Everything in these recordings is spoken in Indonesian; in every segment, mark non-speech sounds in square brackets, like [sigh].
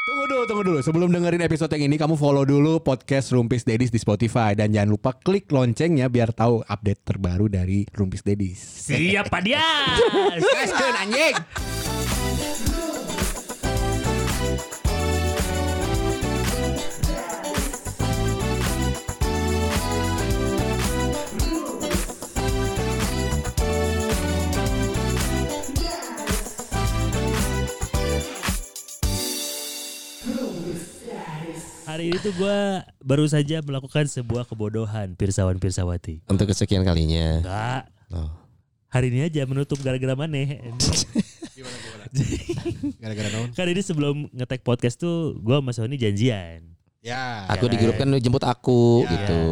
Tunggu dulu, tunggu dulu. Sebelum dengerin episode yang ini, kamu follow dulu podcast Rumpis Dedis di Spotify dan jangan lupa klik loncengnya biar tahu update terbaru dari Rumpis Dedis. Siap Pak Dias. [laughs] Gaskeun anjing. Hari ini tuh gue baru saja melakukan sebuah kebodohan Pirsawan Pirsawati. Untuk kesekian kalinya. Enggak. Oh. Hari ini aja menutup gara-gara maneh. [laughs] Gara-gara naon? kan ini sebelum ngetek podcast tuh gue sama Sony janjian. Ya. Aku di grup kan jemput aku Ya. gitu.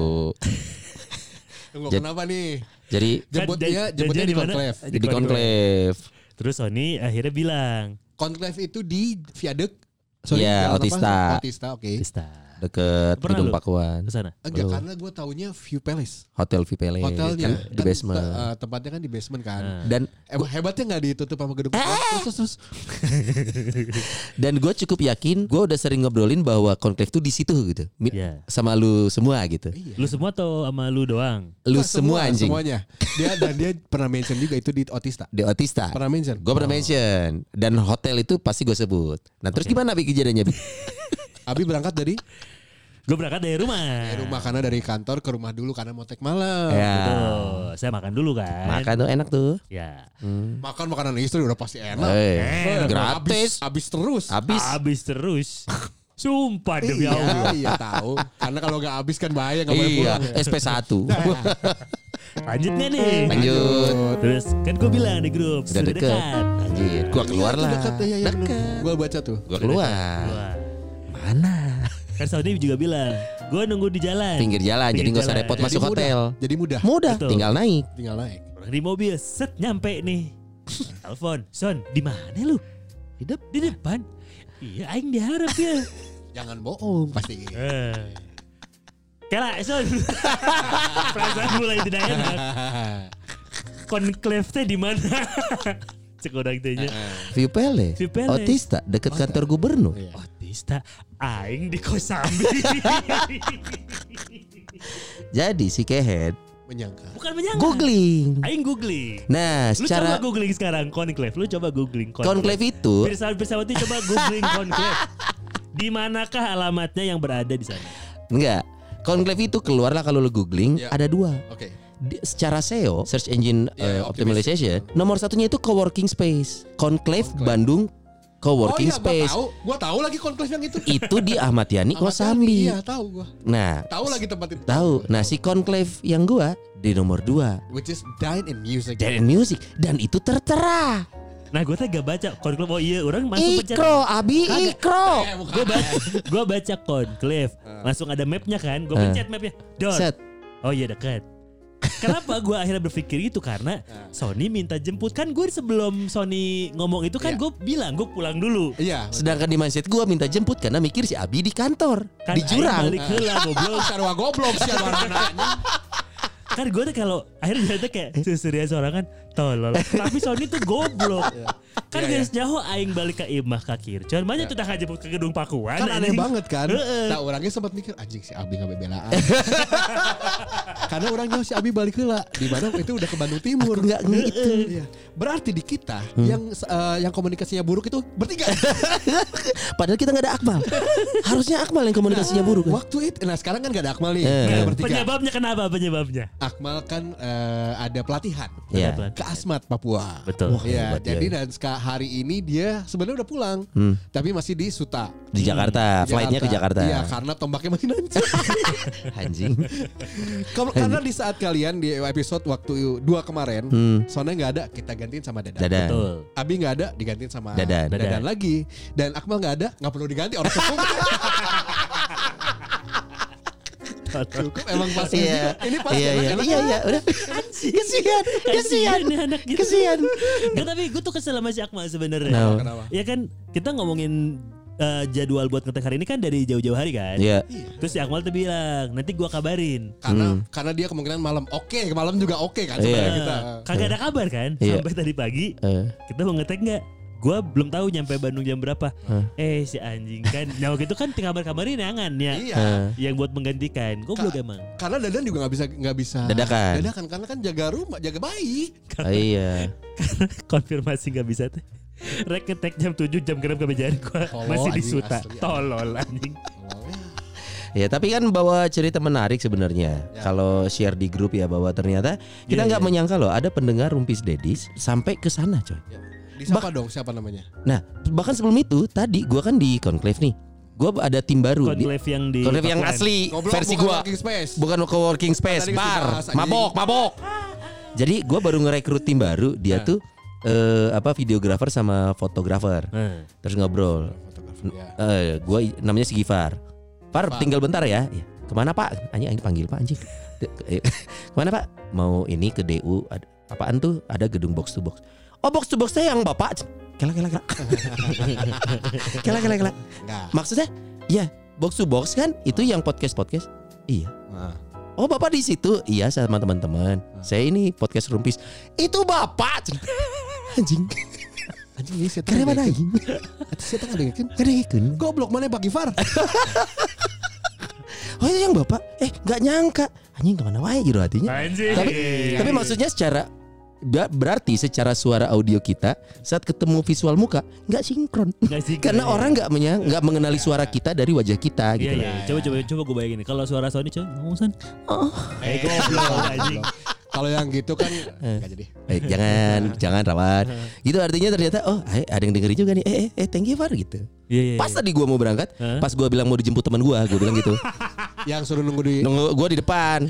[laughs] Tunggu kenapa nih? Jadi Jemputnya, jan- jemputnya di mana? Conclave. di konklave. Terus Sony akhirnya bilang, Conclave itu di Viaduk. Jalan apa? Otista. Otista, oke. Pista. Deket Pernah gedung? Pakuan. Ke sana. Enggak, Belum. karena gue taunya View Palace. Hotel Vipele. Hotelnya. Kan di basement. eh, tempatnya kan di basement kan. Nah. Dan Eh, hebatnya nggak ditutup sama gedung. Eh! Terus, terus, terus. [laughs] dan gue cukup yakin gue udah sering ngobrolin bahwa konklave tuh di situ gitu. Mi- Iya. Sama lu semua gitu. Iya. Lu semua atau sama lu doang? Lu Enggak, semua anjing. Semuanya. Dia dan dia pernah mention juga itu di Otista. Di Otista. Pernah mention. Gue pernah mention dan hotel itu pasti gue sebut. Nah terus gimana Bi kejadiannya? Bi? [laughs] Abi berangkat dari Gue berangkat dari rumah. dari rumah karena dari kantor ke rumah dulu karena mau take malam. ya. Betul. Saya makan dulu kan. Makan tuh enak tuh. Ya. Makan makanan istri udah pasti enak. Eh, Eh, gratis. Abis, abis terus. Habis. Habis terus. [laughs] Sumpah demi iya, Allah. iya tahu. Karena kalau nggak habis kan bahaya nggak boleh Iya, pulang. SP1. [laughs] Lanjut nggak nih? Lanjut. Terus kan gue bilang di grup Udah sudah deket. dekat. Anjir, gua keluar Iya, lah. dekat, iya, iya, bener. Gua baca tuh. Gua keluar. Mana? Kan Saudi juga bilang, gue nunggu di jalan. Pinggir jalan, Pinggir jadi nggak usah repot Jadi masuk mudah. hotel. Jadi mudah. Mudah, Betul. tinggal naik. Tinggal naik. Orang di mobil, set nyampe nih. Telepon, Son, di mana lu? Di, dep di depan. Iya, aing diharap ya. [laughs] Jangan bohong pasti. Eh. Kela, Son. [laughs] Perasaan mulai tidak enak. Conclave teh di mana? [laughs] Cek orang teh nya. View Palace. View Palace. Otista, deket kantor gubernur. Iya. Otista, aing di Kosambi. [laughs] Jadi si Kehead Menyangka. Bukan menyangka. googling. Aing googling. Nah, Lu coba secara googling sekarang Conclave. Lu coba googling conclave itu Pirsawan Pirsawati coba googling [laughs] Conclave. Di manakah alamatnya yang berada di sana? enggak. Conclave itu keluarlah kalau lu googling Ya. ada dua. Oke. Di- secara SEO, search engine Ya, eh, optimization, nomor satunya itu coworking space. Conclave Conclave. Bandung coworking oh iya, space. Gua tahu. Gua tahu lagi conclave yang itu. Itu di Ahmad Yani Kosambi. Iya, tahu gua. Nah, Tahu lagi tempat itu. tahu. Nah, si conclave yang gua di nomor dua Which is Dine in Music. Dan Music dan itu tertera. Nah gue teh gak baca Conclave. Oh iya orang masuk pencet. Ikro, Abi Kagak. Ikro. Eh, bukan. Gue baca, gua baca Conclave. Langsung ada mapnya kan. Gue pencet mapnya. Dot. Set. Oh iya dekat. Kenapa gue akhirnya berpikir itu? Karena Sony minta jemput. Kan gue sebelum Sony ngomong itu kan Iya. gue bilang gue pulang dulu. Iya. Sedangkan di mindset gua minta jemput karena mikir si Abi di kantor, kan di jurang. balik heula goblok. [laughs] Sarwa goblok sih kan gue tuh kalau akhirnya dia tuh kayak serius orang kan tolol [laughs] tapi Sony tuh goblok kan Iya, guys jauh aing balik ke imah ke Kircon banyak tuh tak jemput ke gedung Pakuan Kan aneh banget kan. Nah orangnya sempat mikir anjing si Abi nggak bebelaan. [laughs] Karena orangnya si Abi balik heula. Di mana itu udah ke Bandung Timur. Aku nggak gitu. Iya. Berarti di kita yang eh, yang komunikasinya buruk itu bertiga. [laughs] Padahal kita nggak ada Akmal. Harusnya Akmal yang komunikasinya buruk. kan? Waktu itu, nah sekarang kan gak ada Akmal nih, Eh. Nah, Nah, bertiga. penyebabnya kenapa penyebabnya Akmal kan eh, ada pelatihan Iya. Penyebab. ke Asmat Papua. betul Wah, Iya, hebat dia. jadi dan hari ini dia sebenarnya udah pulang, Hmm. tapi masih di Suta. Di Jakarta, Di flightnya ke Jakarta. Iya, karena tombaknya masih nancap. [laughs] Anjing. Kalau karena di saat kalian di episode waktu dua kemarin, Hmm. Sona nggak ada, kita gantiin sama Dadan. Dadan. betul Abi nggak ada, digantiin sama Dadan. Dadan. lagi. Dan Akmal nggak ada, nggak perlu diganti orang [laughs] cukup. Cukup emang pas Iya. ini, ini pas Iya, iya. Iya, iya, udah. Kesian, kesian. nih anak gitu Kesian. Nggak, tapi gue tuh kesel sama si Akmal sebenarnya Kenapa? Kenapa? ya kan kita ngomongin eh, jadwal buat ngetek hari ini kan dari jauh-jauh hari kan Iya. terus si Akmal tuh bilang nanti gua kabarin Karena karena dia kemungkinan malam oke, malam juga oke kan sebenarnya Iya. kita. Kagak ada kabar kan Iya. sampai tadi pagi Eh, kita mau ngetek nggak Gua belum tahu nyampe Bandung jam berapa. Hah? Eh si anjing kan. [laughs] Nah waktu itu kan tinggal kabarin nangan ya. Iya. Yang buat menggantikan. Goblok emang. Karena Dadan juga nggak bisa nggak bisa Dadakan. Dadakan karena kan jaga rumah, jaga bayi. oh iya. [laughs] Konfirmasi nggak bisa teh. Rek ngetek jam 7 jam genap kebejaran gua Tolol, masih asli, anjing. Tolol anjing. Ya tapi kan bawa cerita menarik sebenarnya Ya. kalau share di grup ya bahwa ternyata kita Iya, nggak iya. menyangka loh ada pendengar rumpis dedis sampai ke sana coy. Disapa dong siapa namanya? Nah bahkan sebelum itu tadi gua kan di conclave nih, gua ada tim baru. Di, Conclave yang di conclave yang asli Goblok, versi bukan gua, working space. bukan co-working space, Tadi kan bar, dibahas, anjing. mabok, mabok. Jadi gua baru ngerekrut tim baru, dia Nah. tuh eh, apa videografer sama fotografer, Nah, terus ngobrol. Ya. Eh, gua i- namanya si Gifar. Par, Pak. tinggal bentar ya. Ya, Ke mana Pak? Anjing, anjing panggil Pak anjing. [laughs] Eh, [laughs] Ke mana Pak? Mau ini ke DU. Ada, apaan tuh? Ada gedung box to box. Oh box to box saya yang Bapak. Kela kela kela. kela kela kela. Maksudnya? Ya box to box kan itu yang podcast podcast. Iya. Nah. Oh bapak di situ? Iya sama teman-teman. Saya ini podcast rumpis. Itu bapak. anjing. Anjing ini saya Karena mana anjing? Saya tengah dengerin. Kadang Goblok mana Pak Gifar? [laughs] Oh itu yang bapak? Eh nggak nyangka. Anjing ke mana wae gitu hatinya. Anjing. Tapi tapi maksudnya secara berarti secara suara audio kita saat ketemu visual muka nggak sinkron Nggak sih, [laughs] karena iya. orang nggak menya nggak mengenali suara kita dari wajah kita Iya gitu iya. Coba coba coba gue bayangin. Kalau suara Sony coba ngomong Son. Oh. Eh goblok. Kalau yang gitu kan enggak jadi. Eh, jangan [laughs] jangan rawan [laughs] gitu artinya ternyata oh eh, ada yang dengerin juga nih eh eh, eh thank you Far gitu Iya iya. pas tadi gua mau berangkat Hah? pas gua bilang mau dijemput teman gua gua bilang gitu Yang suruh nunggu di nunggu gua di depan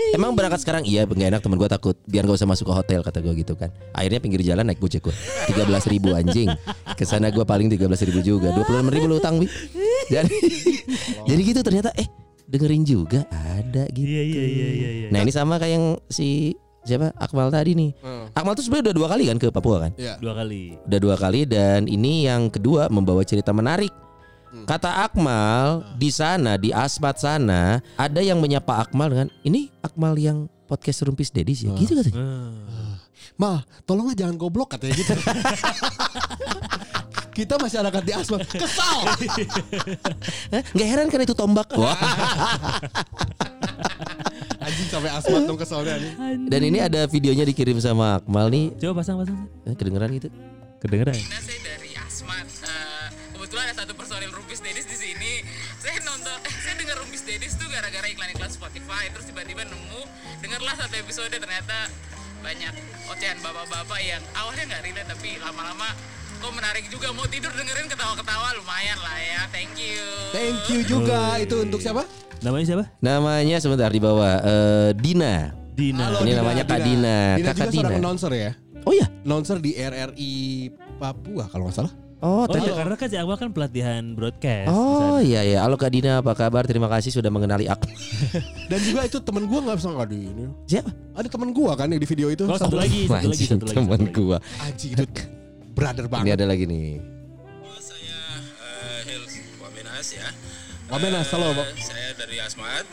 [laughs] emang berangkat sekarang iya nggak enak teman gua takut biar gak usah masuk ke hotel kata gua gitu kan akhirnya pinggir jalan naik gojek gua tiga belas ribu anjing ke sana gua paling tiga belas ribu juga dua puluh ribu lu utang Wi. jadi [laughs] jadi gitu ternyata eh dengerin juga ada gitu Iya iya iya iya iya. nah ini sama kayak yang si siapa Akmal tadi nih Hmm. Akmal tuh sebenarnya udah dua kali kan ke Papua kan Iya. Dua kali. udah dua kali dan ini yang kedua membawa cerita menarik. Kata Akmal di sana di Asmat sana ada yang menyapa Akmal dengan ini Akmal yang podcast Rumpis Dedis ya gitu katanya. Ah. Mal, tolonglah jangan goblok katanya gitu. [laughs] Kita masyarakat di asmat kesal. [laughs] Hah? Nggak heran kan itu tombak. [laughs] Wah. Anjing sampai asmat dong kesalnya. Dan ini ada videonya dikirim sama Akmal nih. Coba pasang pasang. Eh, Kedengeran gitu. Kedengeran. Nah, saya dari Spotify. Terus tiba-tiba nemu, dengarlah satu episode ternyata banyak ocehan bapak-bapak yang awalnya nggak relate tapi lama-lama kok menarik juga mau tidur dengerin ketawa-ketawa lumayan lah ya. Thank you. Thank you juga. Itu untuk siapa? Namanya siapa? Namanya sebentar di bawah eh, Dina. Dina. Halo, Ini namanya Kak Dina, Dina Kakak juga seorang Dina. announcer ya. Oh ya. Announcer di RRI Papua kalau nggak salah. Oh, Oh tadi. iya karena kan si Akmal kan pelatihan broadcast. Oh iya ya. Halo Kak Dina, apa kabar? Terima kasih sudah mengenali Akmal. [laughs] Dan juga itu temen gua nggak bisa ngadu ini. Siapa? Ada temen gua kan yang di video itu. Oh satu lagi, satu lagi, satu lagi. teman satu lagi. gua. Anjing itu brother Ini banget. ada lagi nih. Saya uh, Hils Wamenas ya. Wamenas, halo, Eh. Saya dari Asmat.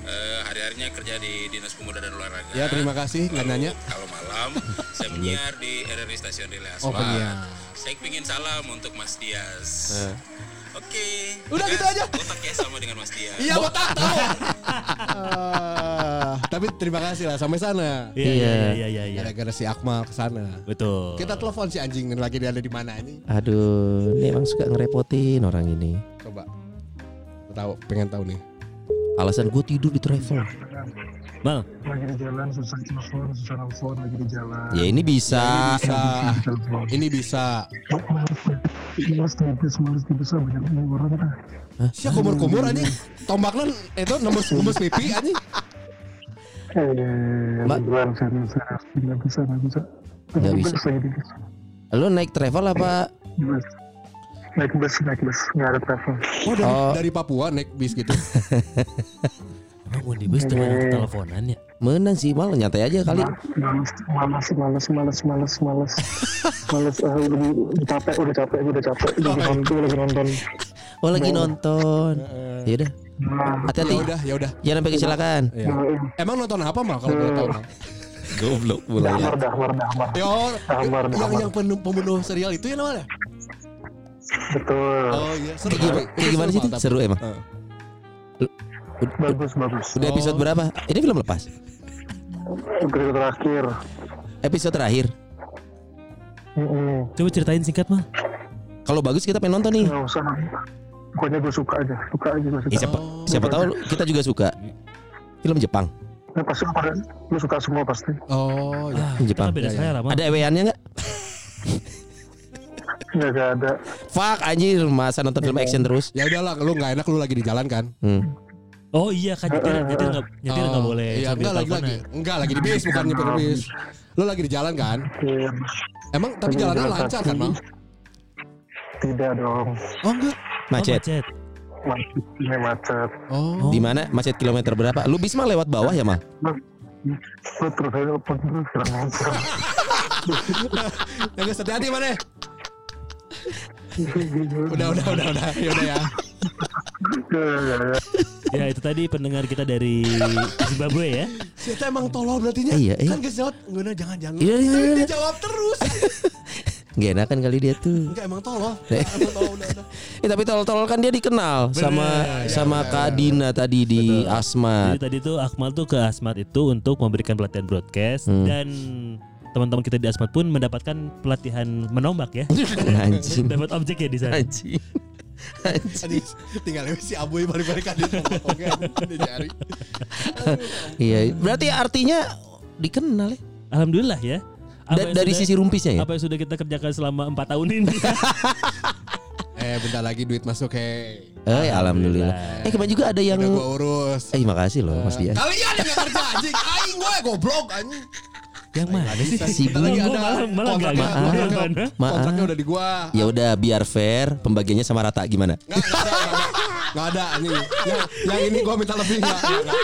Eh, hari-harinya kerja di Dinas Pemuda dan Olahraga. Ya terima kasih Lalu, nanya. Kalau malam [laughs] saya menyiar di RRI Stasiun Relay Oh penyiar. Saya pingin salam untuk Mas Dias. Eh. Oke. Udah Tegas, gitu aja. Otaknya sama dengan Mas Dias. Iya botak [laughs] tahu. Ah, tapi terima kasih lah sampai sana. Iya iya iya iya iya. Gara-gara si Akmal ke sana. Betul. Kita telepon si anjing lagi dia ada di mana ini. Aduh, ini emang suka ngerepotin orang ini. Coba. Tahu, pengen tahu nih. Alasan gue tidur di travel. Bang, lagi di jalan susah telepon susah nelfon lagi di jalan Ya ini bisa. Bisa. telepon Ini bisa. males males tipis lah banyak orang ah Siapa kumur-kumur anjing? Tombaknya itu nembus nembus pipi anjing. eh Mbak. nggak bisa nggak bisa Nggak bisa. Lo naik travel apa? Naik bus naik bus nggak ada travel Oh dari, Oh. dari Papua naik bis gitu. [laughs] emang mau di bus dengan teleponan ya? Menang sih mal nyantai aja kali. males males males males males males males ah, udah, udah capek udah capek udah capek udah nonton lagi nonton Oh lagi nonton. Ya udah, nah, Ya hati-hati. udah, ya udah. Jangan sampai kecelakaan. Iya. Emang nonton apa mal kalau boleh tahu? [laughs] Goblok mulai. Dahmar, Dahmar, Dahmar. Yo, Dahmar, yang Dahmar. yang pembunuh, pembunuh serial itu ya namanya? Betul. Oh iya, seru. Kayak gimana, kayak gimana sih? Seru emang. Heeh. Bagus, bagus. Udah episode Oh. berapa? Ini film lepas. Episode terakhir. Episode terakhir. Mm-mm. Coba ceritain singkat mah. Kalau bagus kita pengen nonton nih. Nggak usah. Pokoknya gue suka aja. Suka aja gue suka. Eh, siapa siapa tahu kita juga suka film Jepang. Nah, pasti lu suka semua pasti. Oh iya. Ah, Jepang. beda Ya, ya. Ada eweannya nggak? Nggak nggak ada. Fuck anjir masa nonton film action terus. Ya udahlah, lu nggak enak lu lagi di jalan kan? Hmm. Oh iya kan nyetir nyetir nggak nyetir nggak Oh, boleh. Iya, enggak lagi lagi. Enggak lagi di bis bukan nyepir bis. Lu lagi di jalan kan? Iya. Emang tapi Lagi jalannya jalan lancar kan. Bang? Tidak dong. Oh enggak. Oh, Macet. macet. Macet. Ini macet. Oh. Di mana? Macet kilometer berapa? Lu bis mah lewat bawah ya, Mal? Lu terus aja terus ajar. Yang sedih mana? Udah, udah, udah, udah. Ya udah ya. Ya, ya, ya. Ya itu tadi pendengar kita dari Zimbabwe ya. Kita emang tolol berarti nya. Iya, iya. Kan geus jawab, enggak jangan jangan. Iya, iya, iya. Dia jawab terus. Gak enakan kali dia tuh. Enggak emang tolol. [laughs] Eh. Emang tolol udah, udah. Eh tapi tolol-tolol kan dia dikenal sama sama Kak Dina tadi di Asma. Jadi tadi tuh Akmal tuh ke Asmat itu untuk memberikan pelatihan broadcast Hmm. dan teman-teman kita di Asmat pun mendapatkan pelatihan menombak ya. [laughs] Anjing. Dapat objek ya di sana. Anjing. Anjing. Tinggal si balik-balik kan dia [laughs] oke dia cari. Iya, berarti artinya dikenal ya. Alhamdulillah ya. Apa Da- yang dari sudah- sisi rumpisnya ya. apa yang sudah kita kerjakan selama empat tahun ini. [laughs] Eh bentar lagi duit masuk hei. Eh, alhamdulillah. Eh kemarin juga ada yang Udah gua urus. Eh makasih loh Mas Bian. Kalian yang kerja anjing. Aing gue goblok anjing. Yang mana sih? Si ada malah- malah kontraknya, Mana? Maaf. kontraknya udah di gua. Ya udah biar fair, pembagiannya sama rata gimana? Nggak, nggak ada, nggak ada. Anjing. Yang, yang ini gua minta lebih nggak. nggak, nggak.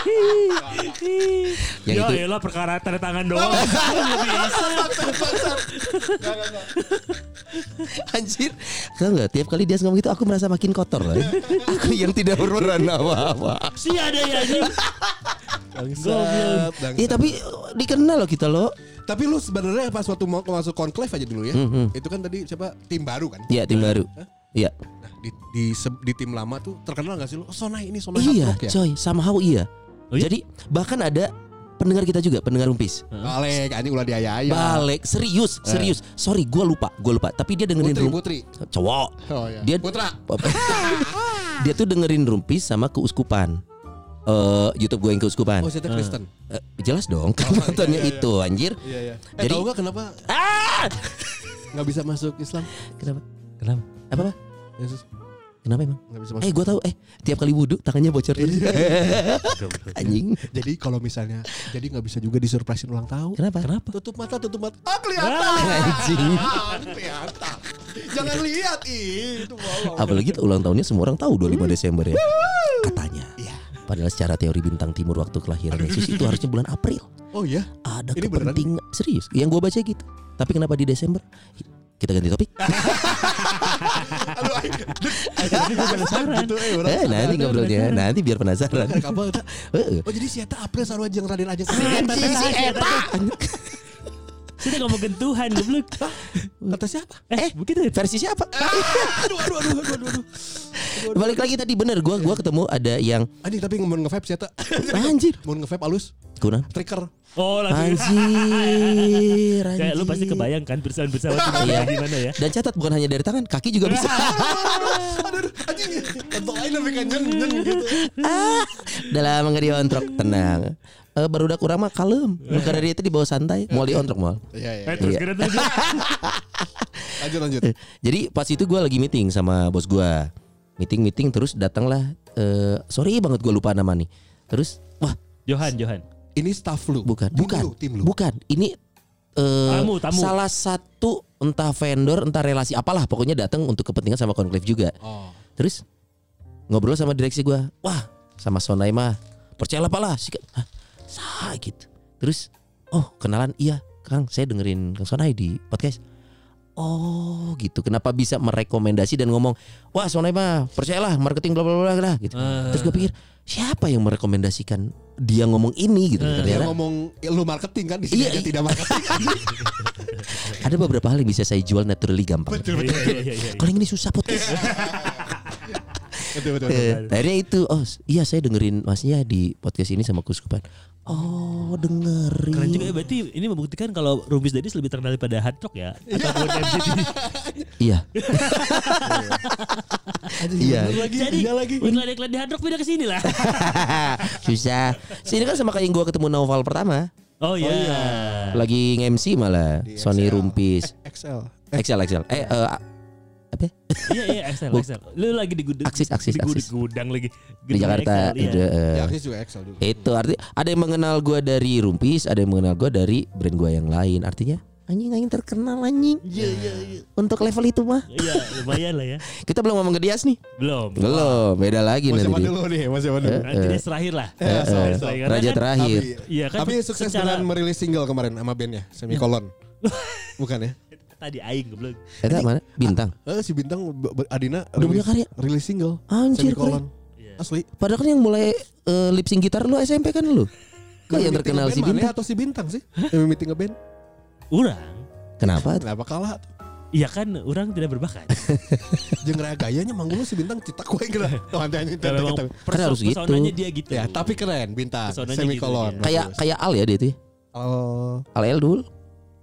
Yang ya itu elah perkara tanda tangan doang. [laughs] anjir. Tahu nggak tiap kali dia ngomong gitu aku merasa makin kotor loh. aku yang tidak berperan apa-apa. si ada ya anjing. Bangsat, bangsat. Iya tapi dikenal loh kita loh. Tapi lu sebenarnya pas waktu mau masuk konklave aja dulu ya. Mhm. Itu kan tadi siapa tim baru kan? Iya tim baru. Iya. Di, di, se- di tim lama tuh terkenal gak sih lu? Oh, Sonai ini Sonai Iya, hard rock ya. coy, somehow iya. Oh iya? Jadi bahkan ada pendengar kita juga, pendengar Rumpis. Balik anjing ulah diaya-aya. Balik serius, serius. Sorry, gua lupa, gua lupa. Tapi dia dengerin Putri, rum- Putri. cowok. Oh iya. Dia Putra. [laughs] dia tuh dengerin Rumpis sama keuskupan. Eh YouTube gue yang keuskupan. Oh, saya Kristen. Eh, jelas dong, kan nontonnya iya, iya. itu anjir. Iya, iya. Eh, Jadi- tahu gak kenapa Ah! nggak bisa masuk Islam? Kenapa? Kenapa? Apa, apa? Yesus Kenapa emang? nggak bisa Eh, masuk. gue tahu. Eh, tiap kali wudhu tangannya bocor terus. Iya. [laughs] Anjing. Jadi kalau misalnya jadi nggak bisa juga disurprisein ulang tahun. Kenapa? Kenapa? Tutup mata, tutup mata. Ah kelihatan. Anjing. kelihatan. Jangan lihat ih, itu bolong. Apalagi ulang tahunnya semua orang tahu 25 Desember ya. Katanya. Iya. Padahal secara teori bintang timur waktu kelahiran Yesus itu harusnya bulan April. Oh iya. Ada Ini kepentingan serius. Yang gue baca gitu. Tapi kenapa di Desember? Kita ganti topik. Aduh, gue penasaran. Gitu, eh, orang Eh, nanti ngobrolnya. Nanti biar penasaran. Kapal? Heeh. Oh jadi si Eta April sarua jeung Raden Ajeng. Anjing si Eta. Sudah ngomong gentuhan goblok. Kata siapa? Eh, begitu. Versi siapa? Aduh, aduh, aduh, aduh, aduh, aduh. Balik lagi tadi bener gua gua ketemu ada yang Anjing tapi mau nge-vape si Eta. anjir. Mau nge-vape alus. Kuna. Trigger. Oh, langsung. Anjir, Kayak lu pasti anjir. kebayang kan bersama-bersama Iya. gimana ya? Dan catat bukan hanya dari tangan, kaki juga bisa. Aduh, [laughs] aduh, anjing. Kontol lain kan nyen nyen gitu. ah, udah lama nggak diontrok, tenang. Eh, baru udah kurang mah kalem. Karena dia itu di bawah santai, mau diontrok mau. Iya, iya. Eh, terus Iya. kira. [laughs] Lanjut, lanjut. Jadi pas itu gue lagi meeting sama bos gue, meeting meeting terus datanglah. Eh, sorry banget gue lupa nama nih. Terus, wah Johan, Johan. Ini staff lu. bukan, Tim bukan, lu, tim lu. bukan. Ini eh, Tamu, tamu. salah satu entah vendor, entah relasi apalah, pokoknya datang untuk kepentingan sama konklave juga. Oh. Terus ngobrol sama direksi gua, wah sama Sonai mah percayalah palah sih Hah, sah gitu. Terus oh kenalan iya Kang saya dengerin Kang Sonai di podcast. Oh gitu. Kenapa bisa merekomendasi dan ngomong wah Sonai mah percayalah marketing bla bla bla bla gitu. Ah. Terus gue pikir siapa yang merekomendasikan dia ngomong ini gitu Dia ternyata ngomong "Ya, lu marketing kan di sini Iya, iya. tidak marketing. [laughs] ada beberapa hal yang bisa saya jual naturally gampang kalau yang ini susah podcast [laughs] betul betul. Eh, akhirnya itu oh iya saya dengerin masnya di podcast ini sama kuskupan oh dengerin Keren juga ya berarti ini membuktikan kalau Rumpis Dadis lebih terkenal daripada Hard Rock ya ataupun MCT. iya [laughs] iya lagi Jadi iya lagi. iklan-iklan di Hard Rock pindah ke sini lah. [laughs] susah sini kan sama kayak yang gua ketemu Naufal pertama Oh iya. lagi nge-MC malah Di Sony XL. Rumpis XL. Excel Excel eh eh, apa Iya iya Excel Excel. Lu lagi di gudang. Aksis, aksis, di gudang, aksis. gudang lagi. di Gedung Jakarta Excel, iya. eh, Ya, Aksis juga XL juga. itu arti ada yang mengenal gua dari Rumpis ada yang mengenal gua dari brand gua yang lain artinya anjing anjing terkenal anjing Iya iya iya. untuk level itu mah Iya lumayan lah ya. [laughs] kita belum ngomong ke Dias nih Belum. belum beda lagi Masih nanti dia. dulu nih? Masih apa dulu? Nanti dia terakhir lah. Eh, Eh, so- eh, so. Karena Raja terakhir Iya kan. Tapi sukses secara- dengan merilis single kemarin sama bandnya Semikolon. Bukan ya? Tadi aing goblok. Eta mana bintang Eh si Bintang Adina Udah punya rilis- karya? rilis single. Anjir, Semikolon. Iya. Asli. padahal kan yang mulai eh, lip sync gitar lu SMP kan lu kok yang terkenal si mana bintang atau si Bintang sih? Yang meeting ngeband. Urang. kenapa Kenapa kalah? tuh? Iya kan orang tidak berbakat. [laughs] Jeung raya gayanya manggul si Bintang Kalau emang nanti- Kan harus gitu. pesonanya dia gitu. Ya, tapi keren Bintang. Semikolon. gitu, kayak Bagus. kayak Al ya dia tuh ya? Al El dul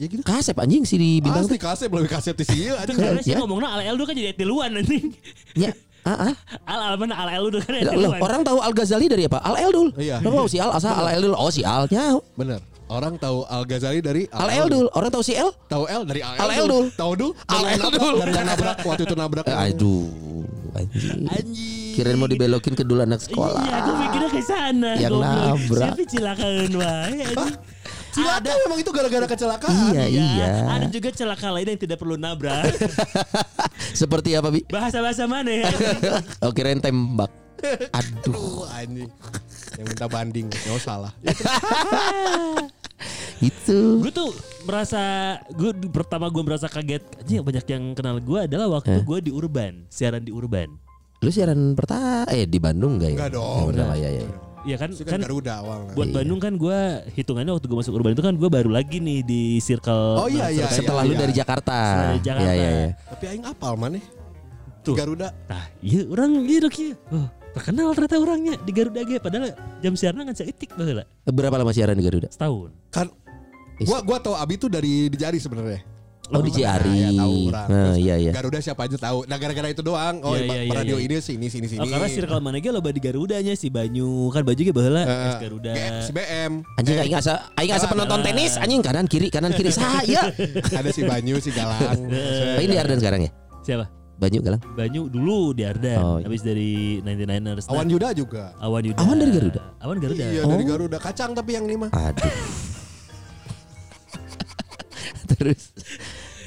ya gitu. kasep anjing si di bintang Asli kasep belum kasep di sini anjing. karena sih Ya. ngomongnya al el kan jadi etiluan nanti. ya ah, ah. [laughs] Al al mana al el kan Loh, orang tahu Al Ghazali dari apa Al El dul Iya. Lo tahu si Al asal Al El dul oh si Al nya Bener. Orang tahu Al Ghazali dari Al El dul orang tahu si El Tahu El dari Al Al El dul. Tahu dul? Al Dari yang El nabrak- dul. Dari yang nabrak waktu itu nabrak. Eh, aduh anjing kirain mau dibelokin ke dulu anak sekolah Iya, aku mikirnya ke sana. Yang nabrak. Siapa cilakaan wae. anjing. Cilaka memang itu gara-gara kecelakaan. iya iya Ada juga celaka lain yang tidak perlu nabrak. [laughs] seperti apa bi Bahasa-bahasa mana ya? oh kirain tembak aduh [laughs] anjing. Yang minta banding. Nggak salah. [laughs] itu gue tuh merasa gue pertama gue merasa kaget anjing banyak yang kenal gue adalah waktu Eh. gue di Urban siaran di Urban lu siaran pertama eh di Bandung enggak ya Enggak dong. Oh, pertama, ya, ya. Iya kan kan kan Garuda awal. buat Iya. Bandung kan gue hitungannya waktu gue masuk Urban itu kan gue baru lagi nih di circle Oh, iya, iya, setelah lu dari Jakarta Setelah dari Jakarta. Iya iya iya Tapi aing apal mana? Tuh. Garuda. Nah, iya orang iya dok iya. Oh, terkenal ternyata orangnya di Garuda ge padahal jam siaran kan seitik baheula berapa lama siaran di Garuda setahun. Kan gua gua tahu Abi tuh dari di Jari sebenarnya. Oh di [laughs] Ciari ya, tahu orang. nah Terus iya iya Garuda siapa aja tahu. Nah gara-gara itu doang. Oh, Iya, iya, iya, iya, radio iya. ini sini sini sini. Oh, karena circle mana ge loba di Garudanya si Banyu kan baju ge baheula Eh, es Garuda. Si BM. anjing Eh, aing asa aing asa penonton Galang. tenis anjing kanan kiri kanan kiri [laughs] saya ada si Banyu, si Galang. oh, ini di Ardan sekarang ya Siapa? Banyu Galang Banyu dulu di Ardan, Oh, iya. habis dari 99ers. Nah, Awan Yuda juga. Awan Yuda. Awan dari Garuda? Awan Garuda. Iya Oh. dari Garuda. Kacang tapi yang lima. aduh [laughs] [laughs] terus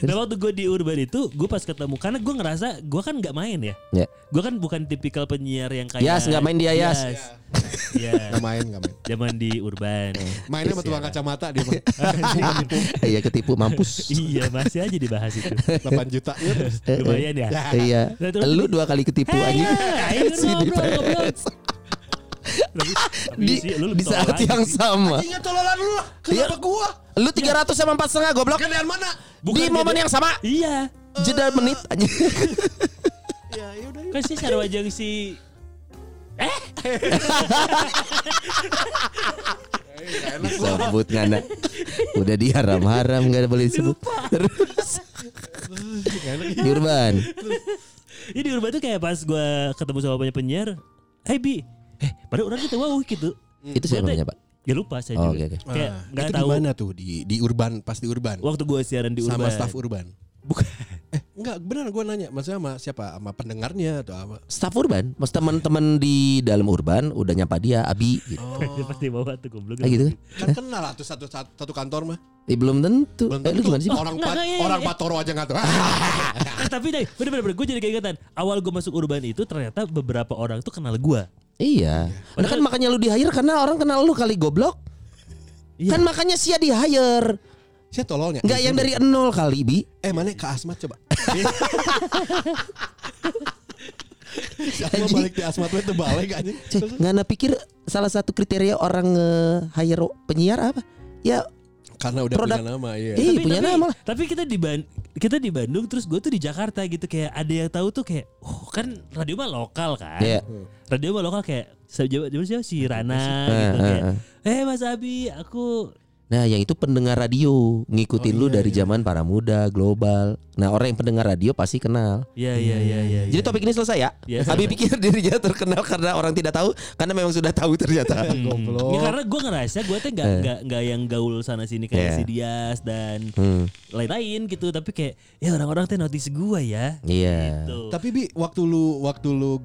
Nah waktu gue di Urban itu, gue pas ketemu karena gue ngerasa gue kan nggak main ya. ya Gue kan bukan tipikal penyiar yang kayak Yas, nggak main dia, Yas. Iya. [laughs] Gak main, gak main. Zaman di Urban. Mainnya sama tukang kacamata dia mah. [laughs] iya ketipu mampus iya masih aja dibahas itu. 8 juta. Iya. Lumayan ya. iya Nah, lu dua kali ketipu ayo si di [laughs] di, sih, lu di saat tolol yang aja sih. sama Ingat tololan lu lah. Iya. Kenapa gua? lu 300 sama empat setengah goblok Gantian mana? di Bukan momen beda. yang sama Iya. jeda menit anjing Ya, yaudah. Kan sih sarwajang si sebut ngana udah diharam-haram gak boleh disebut terus di urban Ini di Urban tuh kayak pas gue ketemu sama banyak penyiar. Hey Bi, eh pada orang kita wow gitu. itu siapa namanya pak Ya lupa saya Oh, juga. oke, oke. Kayak Ah, itu tahu. di mana tuh di di Urban pas di Urban Waktu gue siaran di Urban. sama staf Urban. Bukan. Eh, enggak benar gua nanya, maksudnya sama siapa? Sama pendengarnya atau apa? staff urban mas teman-teman di dalam urban udah nyapa dia abi gitu Dia pasti bawa tuh goblok. kayak gitu kan Kan kenal lah tuh satu satu, satu kantor mah. eh, belum tentu Belum eh lu tentu. gimana sih? Orang Nggak, pat, nggak, iya, orang iya. Patoro aja nggak tuh. [laughs] Eh, tapi deh, bener-bener gue jadi keingetan. Awal gue masuk Urban itu ternyata beberapa orang tuh kenal gue. Iya. Nah kan makanya lu di hire karena orang kenal lu kali goblok. Iya. Kan makanya sia di hire. Saya tololnya. Enggak yang dari nol kali bi. Eh mana ke Asmat coba. [laughs] Gua balik di asmat teu balik anjing. Cek, ngana pikir salah satu kriteria orang nge-hire penyiar apa? Ya, Karena udah Produk- punya nama iya. Ih, punya nama lah. Tapi kita di Ban- kita di Bandung terus gue tuh di Jakarta gitu kayak ada yang tahu tuh kayak oh kan radio mah lokal kan. Iya. Radio mah lokal kayak siapa siapa si Rana Eh, gitu eh, kayak. eh. Eh Mas Abi, aku Nah, yang itu pendengar radio, ngikutin Oh, lu iya, dari iya. zaman para muda, global. Nah, orang yang pendengar radio pasti kenal. Iya iya iya iya. Jadi iya. topik ini selesai ya. Iya, Abi pikir [laughs] dirinya terkenal karena orang tidak tahu, karena memang sudah tahu ternyata. [laughs] Hmm. Goblok. Ya, karena gue ngerasa gue tuh nggak Eh. nggak nggak yang gaul sana sini kayak Iya. si Dias dan Hmm, lain-lain gitu tapi kayak ya orang-orang tuh notice gue ya. iya. Gitu. Tapi bi waktu lu waktu lu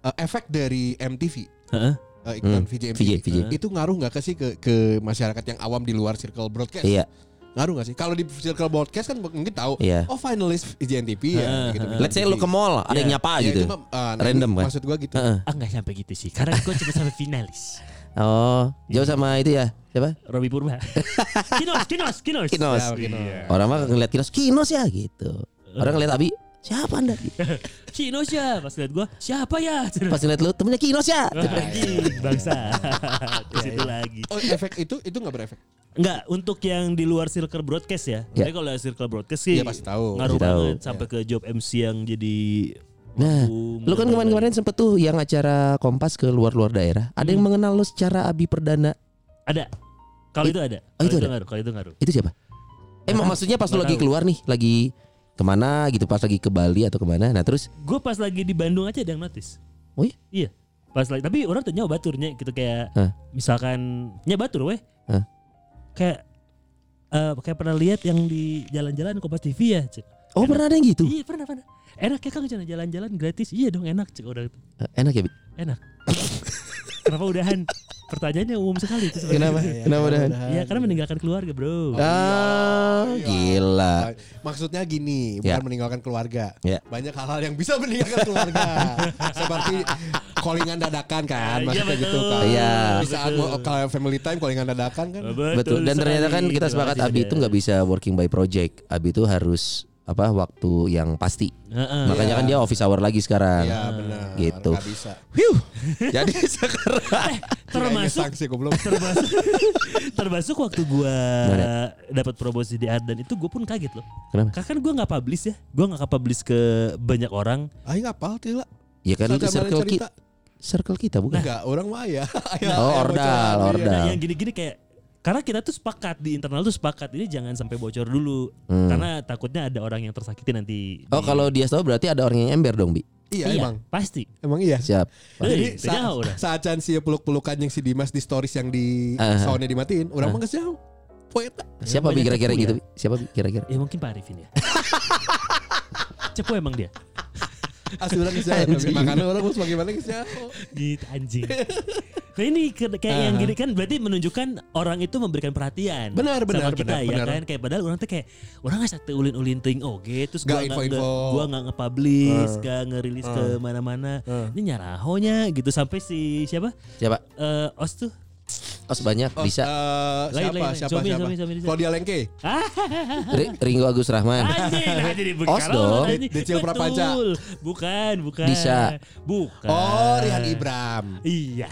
uh, efek dari MTV Heeh. Uh, iklan Hmm, VJ MTV VJ, VJ. itu ngaruh nggak ke sih ke ke masyarakat yang awam di luar circle broadcast? Iya. Ngaruh nggak sih? Kalau di circle broadcast kan mungkin tahu. Iya. Oh finalis VJ MTV ya. Gitu. Let's say lu ke mall, ada yang Iya. nyapa Ya, gitu. itu mah, uh, nah, Random kan? Maksud gua gitu. Heeh. Ah nggak sampai gitu sih karena gue cuma sampai finalis. Oh, jauh sama itu ya. Siapa? Robi Purba. [laughs] kinos, kinos, kinos. Kinos. Ya, Kinos. Iya. Orang mah ngeliat Kinos, Kinos ya gitu. Orang ngeliat Abi, siapa anda? [laughs] Kinos ya. Pas lihat gue, siapa ya? [laughs] Pas ngeliat lu, temennya Kinos ya. Bangsa. [laughs] Ke situ lagi. Oh efek itu itu nggak berefek? Enggak, untuk yang di luar circle broadcast ya. Ya. Jadi kalau circle broadcast sih Iya, pasti tahu. ngaruh Pasti tahu. banget sampai ke job MC yang jadi Nah, lu kan dan kemarin-kemarin sempet tuh yang acara Kompas ke luar-luar daerah. Ada yang mengenal lu secara Abi Perdana. Ada. Kalau itu ada. Oh, Kalau itu itu ada? ngaruh. Kalau itu ngaruh. Itu siapa? Eh, mak- maksudnya pas lu lagi tahu. keluar nih, lagi ke mana gitu, pas lagi ke Bali atau ke mana. Nah terus, Gue pas lagi di Bandung aja ada yang notice. Oh iya? Iya. Pas lagi, tapi orang tuh baturnya gitu kayak Hah? misalkan nya batur weh. Hah? Kayak eh kayak pernah lihat yang di jalan-jalan Kompas TV ya, oh Enak. pernah ada yang gitu? Iya, pernah pernah. Enak ya Kang jalan-jalan gratis. Iya dong enak cek itu. Eh, Enak ya, Bi? Enak. [laughs] Kenapa udahan? Pertanyaannya umum sekali itu sebenarnya. Kenapa? Kenapa udahan? Iya, karena meninggalkan keluarga, Bro. Ah, gila. Maksudnya gini, bukan Ya. meninggalkan keluarga. Ya. Banyak hal-hal yang bisa meninggalkan keluarga. [laughs] Seperti callingan dadakan kan, Iya, maksudnya gitu betul. kan. Iya. Di saat mau kalau family time callingan dadakan kan. Betul. Dan ternyata kan kita Terima sepakat Abi itu nggak bisa working by project. Abi itu harus apa waktu yang pasti. Heeh. Makanya kan dia office hour lagi sekarang. Iya benar. Gitu. Nggak bisa. [laughs] Jadi sekarang termasuk sanksi goblok. [laughs] termasuk termasuk waktu gua dapat promosi di Ardan itu gue pun kaget loh. Kenapa? Karena kan gue nggak publish ya, gue nggak publish ke banyak orang. Aing apal tuh lah. ya kan Saat circle kita, circle kita bukan? Enggak, orang mah ya. [laughs] Oh, ordal, ordal. Nah, yang gini-gini kayak karena kita tuh sepakat di internal tuh sepakat ini jangan sampai bocor dulu Hmm. karena takutnya ada orang yang tersakiti nanti. Oh di- kalau dia tahu berarti ada orang yang ember dong bi. Iya, iya, emang. pasti. Emang iya. Siap. Jadi saat, jauh udah. saat Chan si peluk-pelukan yang si Dimas di stories yang di Ah. soundnya dimatiin, orang mah geus jauh. Poeta. Siapa bi kira-kira gitu? ya. Bi? Siapa bi kira-kira? Ya mungkin Pak Arifin ya. [laughs] Cepu emang dia. Asli orang jauh. tapi Makanya orang harus bagaimana jauh. Gitu anjing. Nah ini kayak yang gini kan berarti menunjukkan orang itu memberikan perhatian Benar, benar, sama kita benar, ya benar. kan kayak padahal orang tuh kayak orang nggak satu ulin ulin ting oke terus Nggak gua nggak info-info. nggak- gua nggak nge-publish nggak ngerilis ke mana-mana Uh. ini nyarahonya gitu sampai si siapa Siapa? Eh os tuh Oh sebanyak Oh, bisa. Lain, siapa, lain, siapa, Somi, siapa? Somi, Somi, Somi. Claudia Lengke. Ri- Ringo Agus Rahman. anjing nah jadi Os dong. Decil Betul. Prapanca. bukan bukan Disa. bukan Oh, Rihan Ibram. iya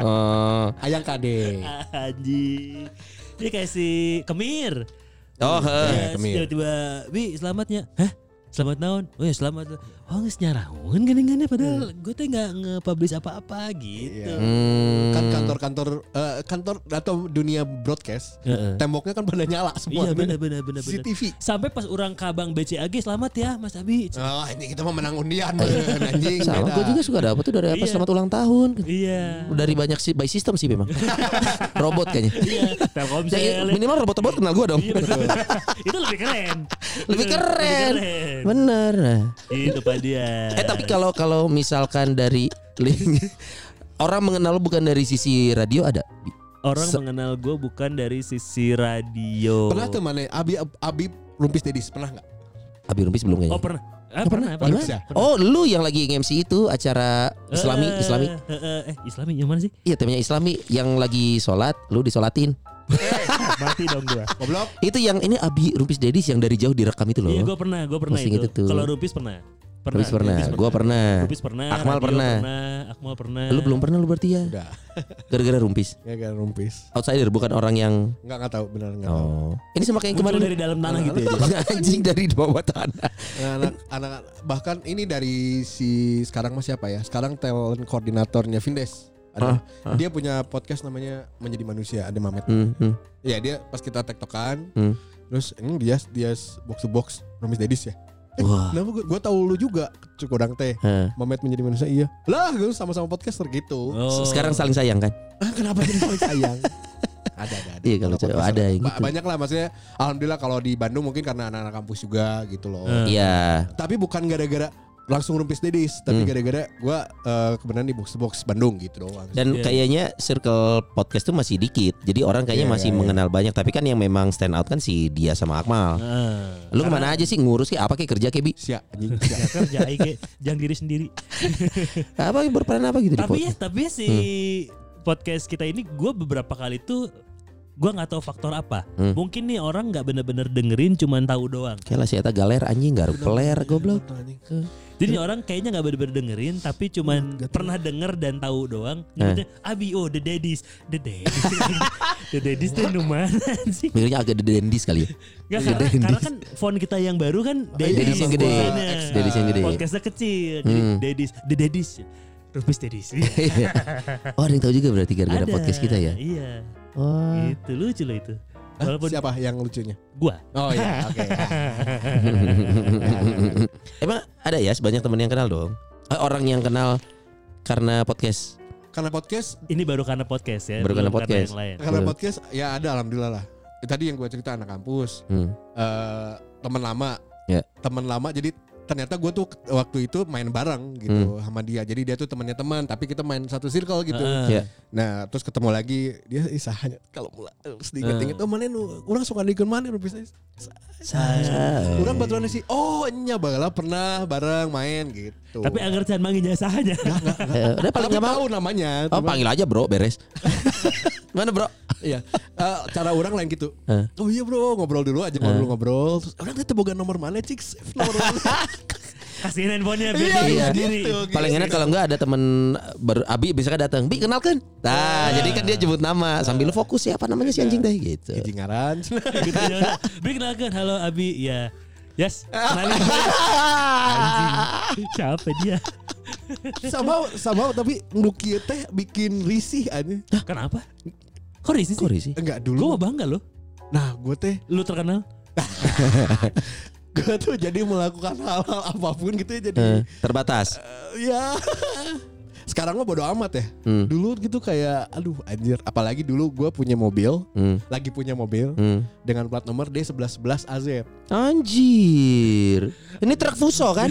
Oh, [laughs] Ayang Kade. anjing dia kayak si Kemir oh heeh. Ya, Kemir. tiba-tiba Bi selamatnya Hah? Selamat tahun Oh ya selamat Oh nggak nyarahun gini-gini Padahal gue tuh nggak nge-publish apa-apa gitu Iya. Hmm. Kan kantor-kantor eh, kantor atau dunia broadcast, Heeh. temboknya kan pada nyala semua. Iya benar benar. CCTV. Sampai pas orang kabang BCAG selamat ya Mas Abi Oh, ini kita mau menang undian, beneran, [laughs] anjing. Sama gue juga suka dapet tuh dari apa Iya. selamat ulang tahun. Iya Dari banyak sih by system sih memang. [laughs] Robot kayaknya. Iya Ya, minimal robot-robot kenal gue dong. Iya Itu lebih keren Lebih keren. keren. Bener. Nah. Itu Dia Eh tapi kalau kalau misalkan dari link [laughs] orang mengenal lu bukan dari sisi radio ada. Orang Se- mengenal gue bukan dari sisi radio Pernah tuh mana? Abi Abi Rumpis Dedis pernah nggak? Abi Rumpis belum kayaknya. Oh pernah Ah, pernah? pernah, Gimana? pernah. Oh lu yang lagi MC itu acara Islami Eh, Islami. eh, eh, eh, Islami yang mana sih? Iya temanya Islami yang lagi sholat lu disolatin. Mati dong gua. Goblok. Itu yang ini Abi Rumpis Dedis yang dari jauh direkam itu loh. Iya, gue pernah, gue pernah Posting itu. itu tuh. Kalau Rupis pernah. Pernah. Rupis pernah. Rupis Gua pernah. Rupis pernah. Akmal Radio pernah. Akmal pernah. Lu belum pernah lu berarti ya? Udah. [laughs] Gara-gara rumpis. Kan rumpis. Outsider bukan orang yang Enggak enggak tahu benar enggak tahu. Oh. Ini sama kayak yang kemarin dari dalam tanah gitu ya. [laughs] anjing dari bawah tanah. anak anak bahkan ini dari si sekarang mas siapa ya sekarang talent koordinatornya Vindes ada dia punya podcast namanya menjadi manusia ada Mamet Hmm, hmm, ya dia pas kita tektokan hmm. terus ini dia dia box to box Romis Dedis ya eh, Wah. kenapa gue, gue tahu lu juga cukurang teh. Mamet menjadi manusia iya lah gue sama-sama podcaster gitu Oh. Sekarang saling sayang kan? ah, kenapa jadi saling sayang [laughs] ada ada ada Iya, kalau podcaster ada yang ba- gitu. banyak lah maksudnya alhamdulillah kalau di Bandung mungkin karena anak-anak kampus juga gitu loh. Iya. tapi bukan gara-gara langsung rumpis dedis tapi Hmm. gara-gara gua eh, kebenaran di box box Bandung gitu doang Dan Iya. kayaknya circle podcast tuh masih dikit. Jadi orang kayaknya Iya, masih iya, iya. mengenal banyak. Tapi kan yang memang stand out kan si dia sama Akmal. Ah. Lu ke mana aja sih ngurus kayak apa kayak kerja kayak bi? Sia anjing. Ya [laughs] kerja Ike, jangan diri sendiri. Apa berperan apa gitu di tapi ya, tapi ya si podcast kita ini gue beberapa kali tuh gue nggak tahu faktor apa. Hmm. Mungkin nih orang nggak bener-bener dengerin, cuman tahu doang. Kayak lah si Eta galer anjing garuk peler goblok. Jadi orang kayaknya nggak bener-bener dengerin, tapi cuman pernah denger dan tahu doang. Nyebutnya Abi, oh the daddies, the daddies, [laughs] the daddies tuh numan sih. Mikirnya agak dendis kali ya. Nggak, karena, karena kan font kita yang baru kan Daddies yang gede. Daddies yang gede. Podcastnya kecil, jadi Hmm. daddies, the daddies, Rupis daddies. [laughs] oh ada yang tahu juga berarti gara-gara Ada, podcast kita ya. Iya. Oh. Itu lucu loh itu. Walaupun siapa yang lucunya gua. oh iya oke [laughs] Emang ada ya banyak temen yang kenal dong. Eh, orang yang kenal karena podcast. karena podcast Ini baru karena podcast ya. Baru karena podcast. yang lain. karena podcast ya ada alhamdulillah lah tadi yang gue cerita anak kampus Hmm. eh teman lama Ya. teman lama jadi ternyata gue tuh waktu itu main bareng gitu sama dia jadi dia tuh temannya teman tapi kita main satu circle gitu Heeh. Ya. Nah terus ketemu lagi dia isahanya kalau mulai terus diinget-inget oh mana nu orang suka diikut mana nu bisa Saya. orang baturan sih oh nya bala pernah bareng main gitu Tapi agar jangan manggil jasanya. Eh, udah paling nggak mau. tahu namanya Oh panggil aja bro beres. [laughs] Mana bro? iya Eh, cara orang lain gitu oh iya bro ngobrol dulu aja ngobrol-ngobrol terus orang teh boga nomor mana cik save nomor mana [laughs] Kasihin handphonenya biar Iya, dia iya, sendiri. gitu. Paling enak kalau nggak ada temen ber Abi bisa kan datang. Bi kenalkan. Nah, jadi kan dia jemput nama sambil fokus ya apa namanya si anjing teh gitu. jingaran gitu ya. Bi kenalkan, halo Abi. Ya. Yes, kenalin gue. Anjing. Siapa dia? sama sama tapi nuki teh bikin risih aja Kenapa? Kok risih sih? Kok risih? enggak Gue dulu mau bangga loh. nah gue teh Lu terkenal? [laughs] gue tuh jadi melakukan hal-hal apa pun gitu ya jadi Eh, terbatas. eh, ya [laughs] sekarang mah bodo amat ya Hmm. dulu gitu kayak aduh anjir apalagi dulu gue punya mobil Hmm. lagi punya mobil Hmm. dengan plat nomor D1111 AZ Anjir. Ini truk fuso kan?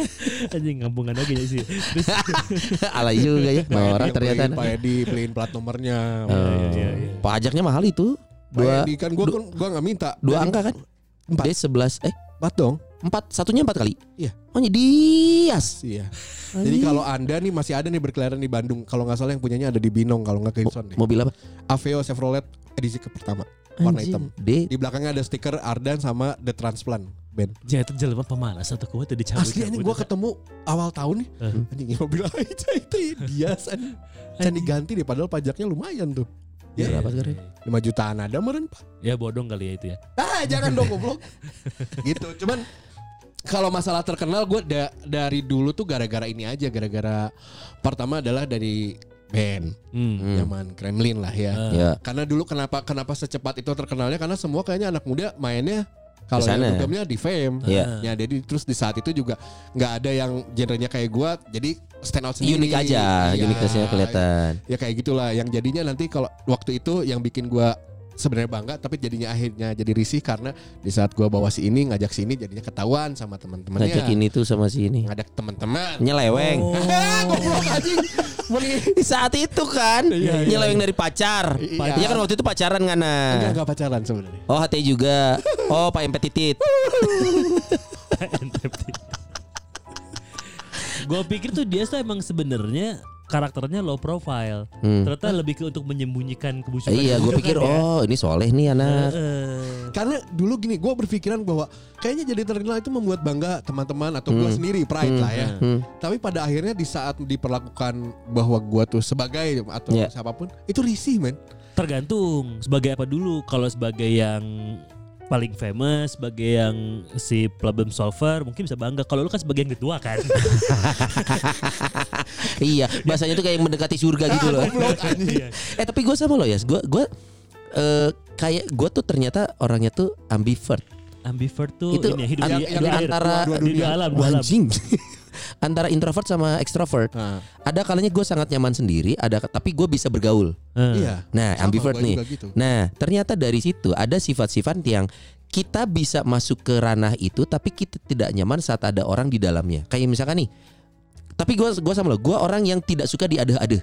[laughs] Anjing ngampungan lagi ya sih. Terus [laughs] Alay juga ya. Norak Yang ternyata. beliin, Pak Edi beliin plat nomornya Oh. iya, iya. Pajaknya mahal itu. Pak Dua Edi kan gue kan gue nggak minta dua angka kan? Empat. D 11 eh empat dong empat satunya empat kali. Iya. Oh Dias. iya jadi kalau anda nih masih ada nih berkeliaran di Bandung kalau nggak salah yang punyanya ada di Binong kalau nggak Kingston deh Mobil apa? Aveo Chevrolet edisi ke pertama warna Anjing. hitam D di belakangnya ada stiker Ardan sama The Transplant band Jangan terjelma pemalas atau kuat tadi cabut. Asli ini gue ketemu awal tahun nih Eh. Anjing mobil [laughs] aja itu dia Can diganti deh padahal pajaknya lumayan tuh Ya, Ya berapa sekarang? 5 jutaan ada meren pak Ya bodong kali ya itu ya. Ah jangan dong goblok [laughs] Gitu cuman kalau masalah terkenal gue da- dari dulu tuh gara-gara ini aja gara-gara pertama adalah dari band Hmm. zaman Kremlin lah ya. Ya. Karena dulu kenapa kenapa secepat itu terkenalnya karena semua kayaknya anak muda mainnya kalau yang dugamnya di fame. Iya. Ya jadi terus di saat itu juga nggak ada yang genrenya kayak gua jadi stand out sendiri. Unik aja, Iya. uniquenessnya kelihatan. Ya kayak gitulah yang jadinya nanti kalau waktu itu yang bikin gua sebenarnya bangga tapi jadinya akhirnya jadi risih karena di saat gua bawa si ini ngajak si ini jadinya ketahuan sama teman-temannya. Ngajak ini tuh sama si ini. Ngajak teman-teman. Nyeleweng. Ah, [laughs] goblok anjing. Meni- [laughs] Di saat itu kan Iya, iya. nyeleweng dari pacar. Iya. Iya kan waktu itu pacaran kan Enggak nah. enggak pacaran sebenarnya. Oh hati juga. Oh Pak Empet Titit. [laughs] gue pikir tuh dia tuh emang sebenarnya karakternya low profile. Hmm. Ternyata lebih ke untuk menyembunyikan kebusukan. Iya, gue pikir oh ini soleh nih anak. Eh, Karena dulu gini, gue berpikiran bahwa kayaknya jadi terkenal itu membuat bangga teman-teman atau gue sendiri pride lah ya. Hmm. Tapi pada akhirnya di saat diperlakukan bahwa gue tuh sebagai atau Ya. siapa pun itu risih men. tergantung sebagai apa dulu. Kalau sebagai yang paling famous, sebagai yang si problem solver, mungkin bisa bangga. Kalau lu kan sebagai yang kedua kan. [laughs] iya, bahasanya tuh kayak yang mendekati surga gitu loh. Iya. [laughs] eh tapi gue sama lo ya, gue gue eh, kayak gue tuh ternyata orangnya tuh ambivert. Ambivert tuh Itu ini hidup an- di, yang di air, antara- dua, dua, dua alam, dua alam. [laughs] Antara introvert sama extrovert. Nah, Ada kalanya gue sangat nyaman sendiri, ada tapi gue bisa bergaul. Eh. iya. Nah, Sama, ambivert gua nih. gitu. Nah, ternyata dari situ ada sifat-sifat yang kita bisa masuk ke ranah itu tapi kita tidak nyaman saat ada orang di dalamnya. Kayak misalkan nih. Tapi gua gua sama lo, gua orang yang tidak suka diadeh-adeh.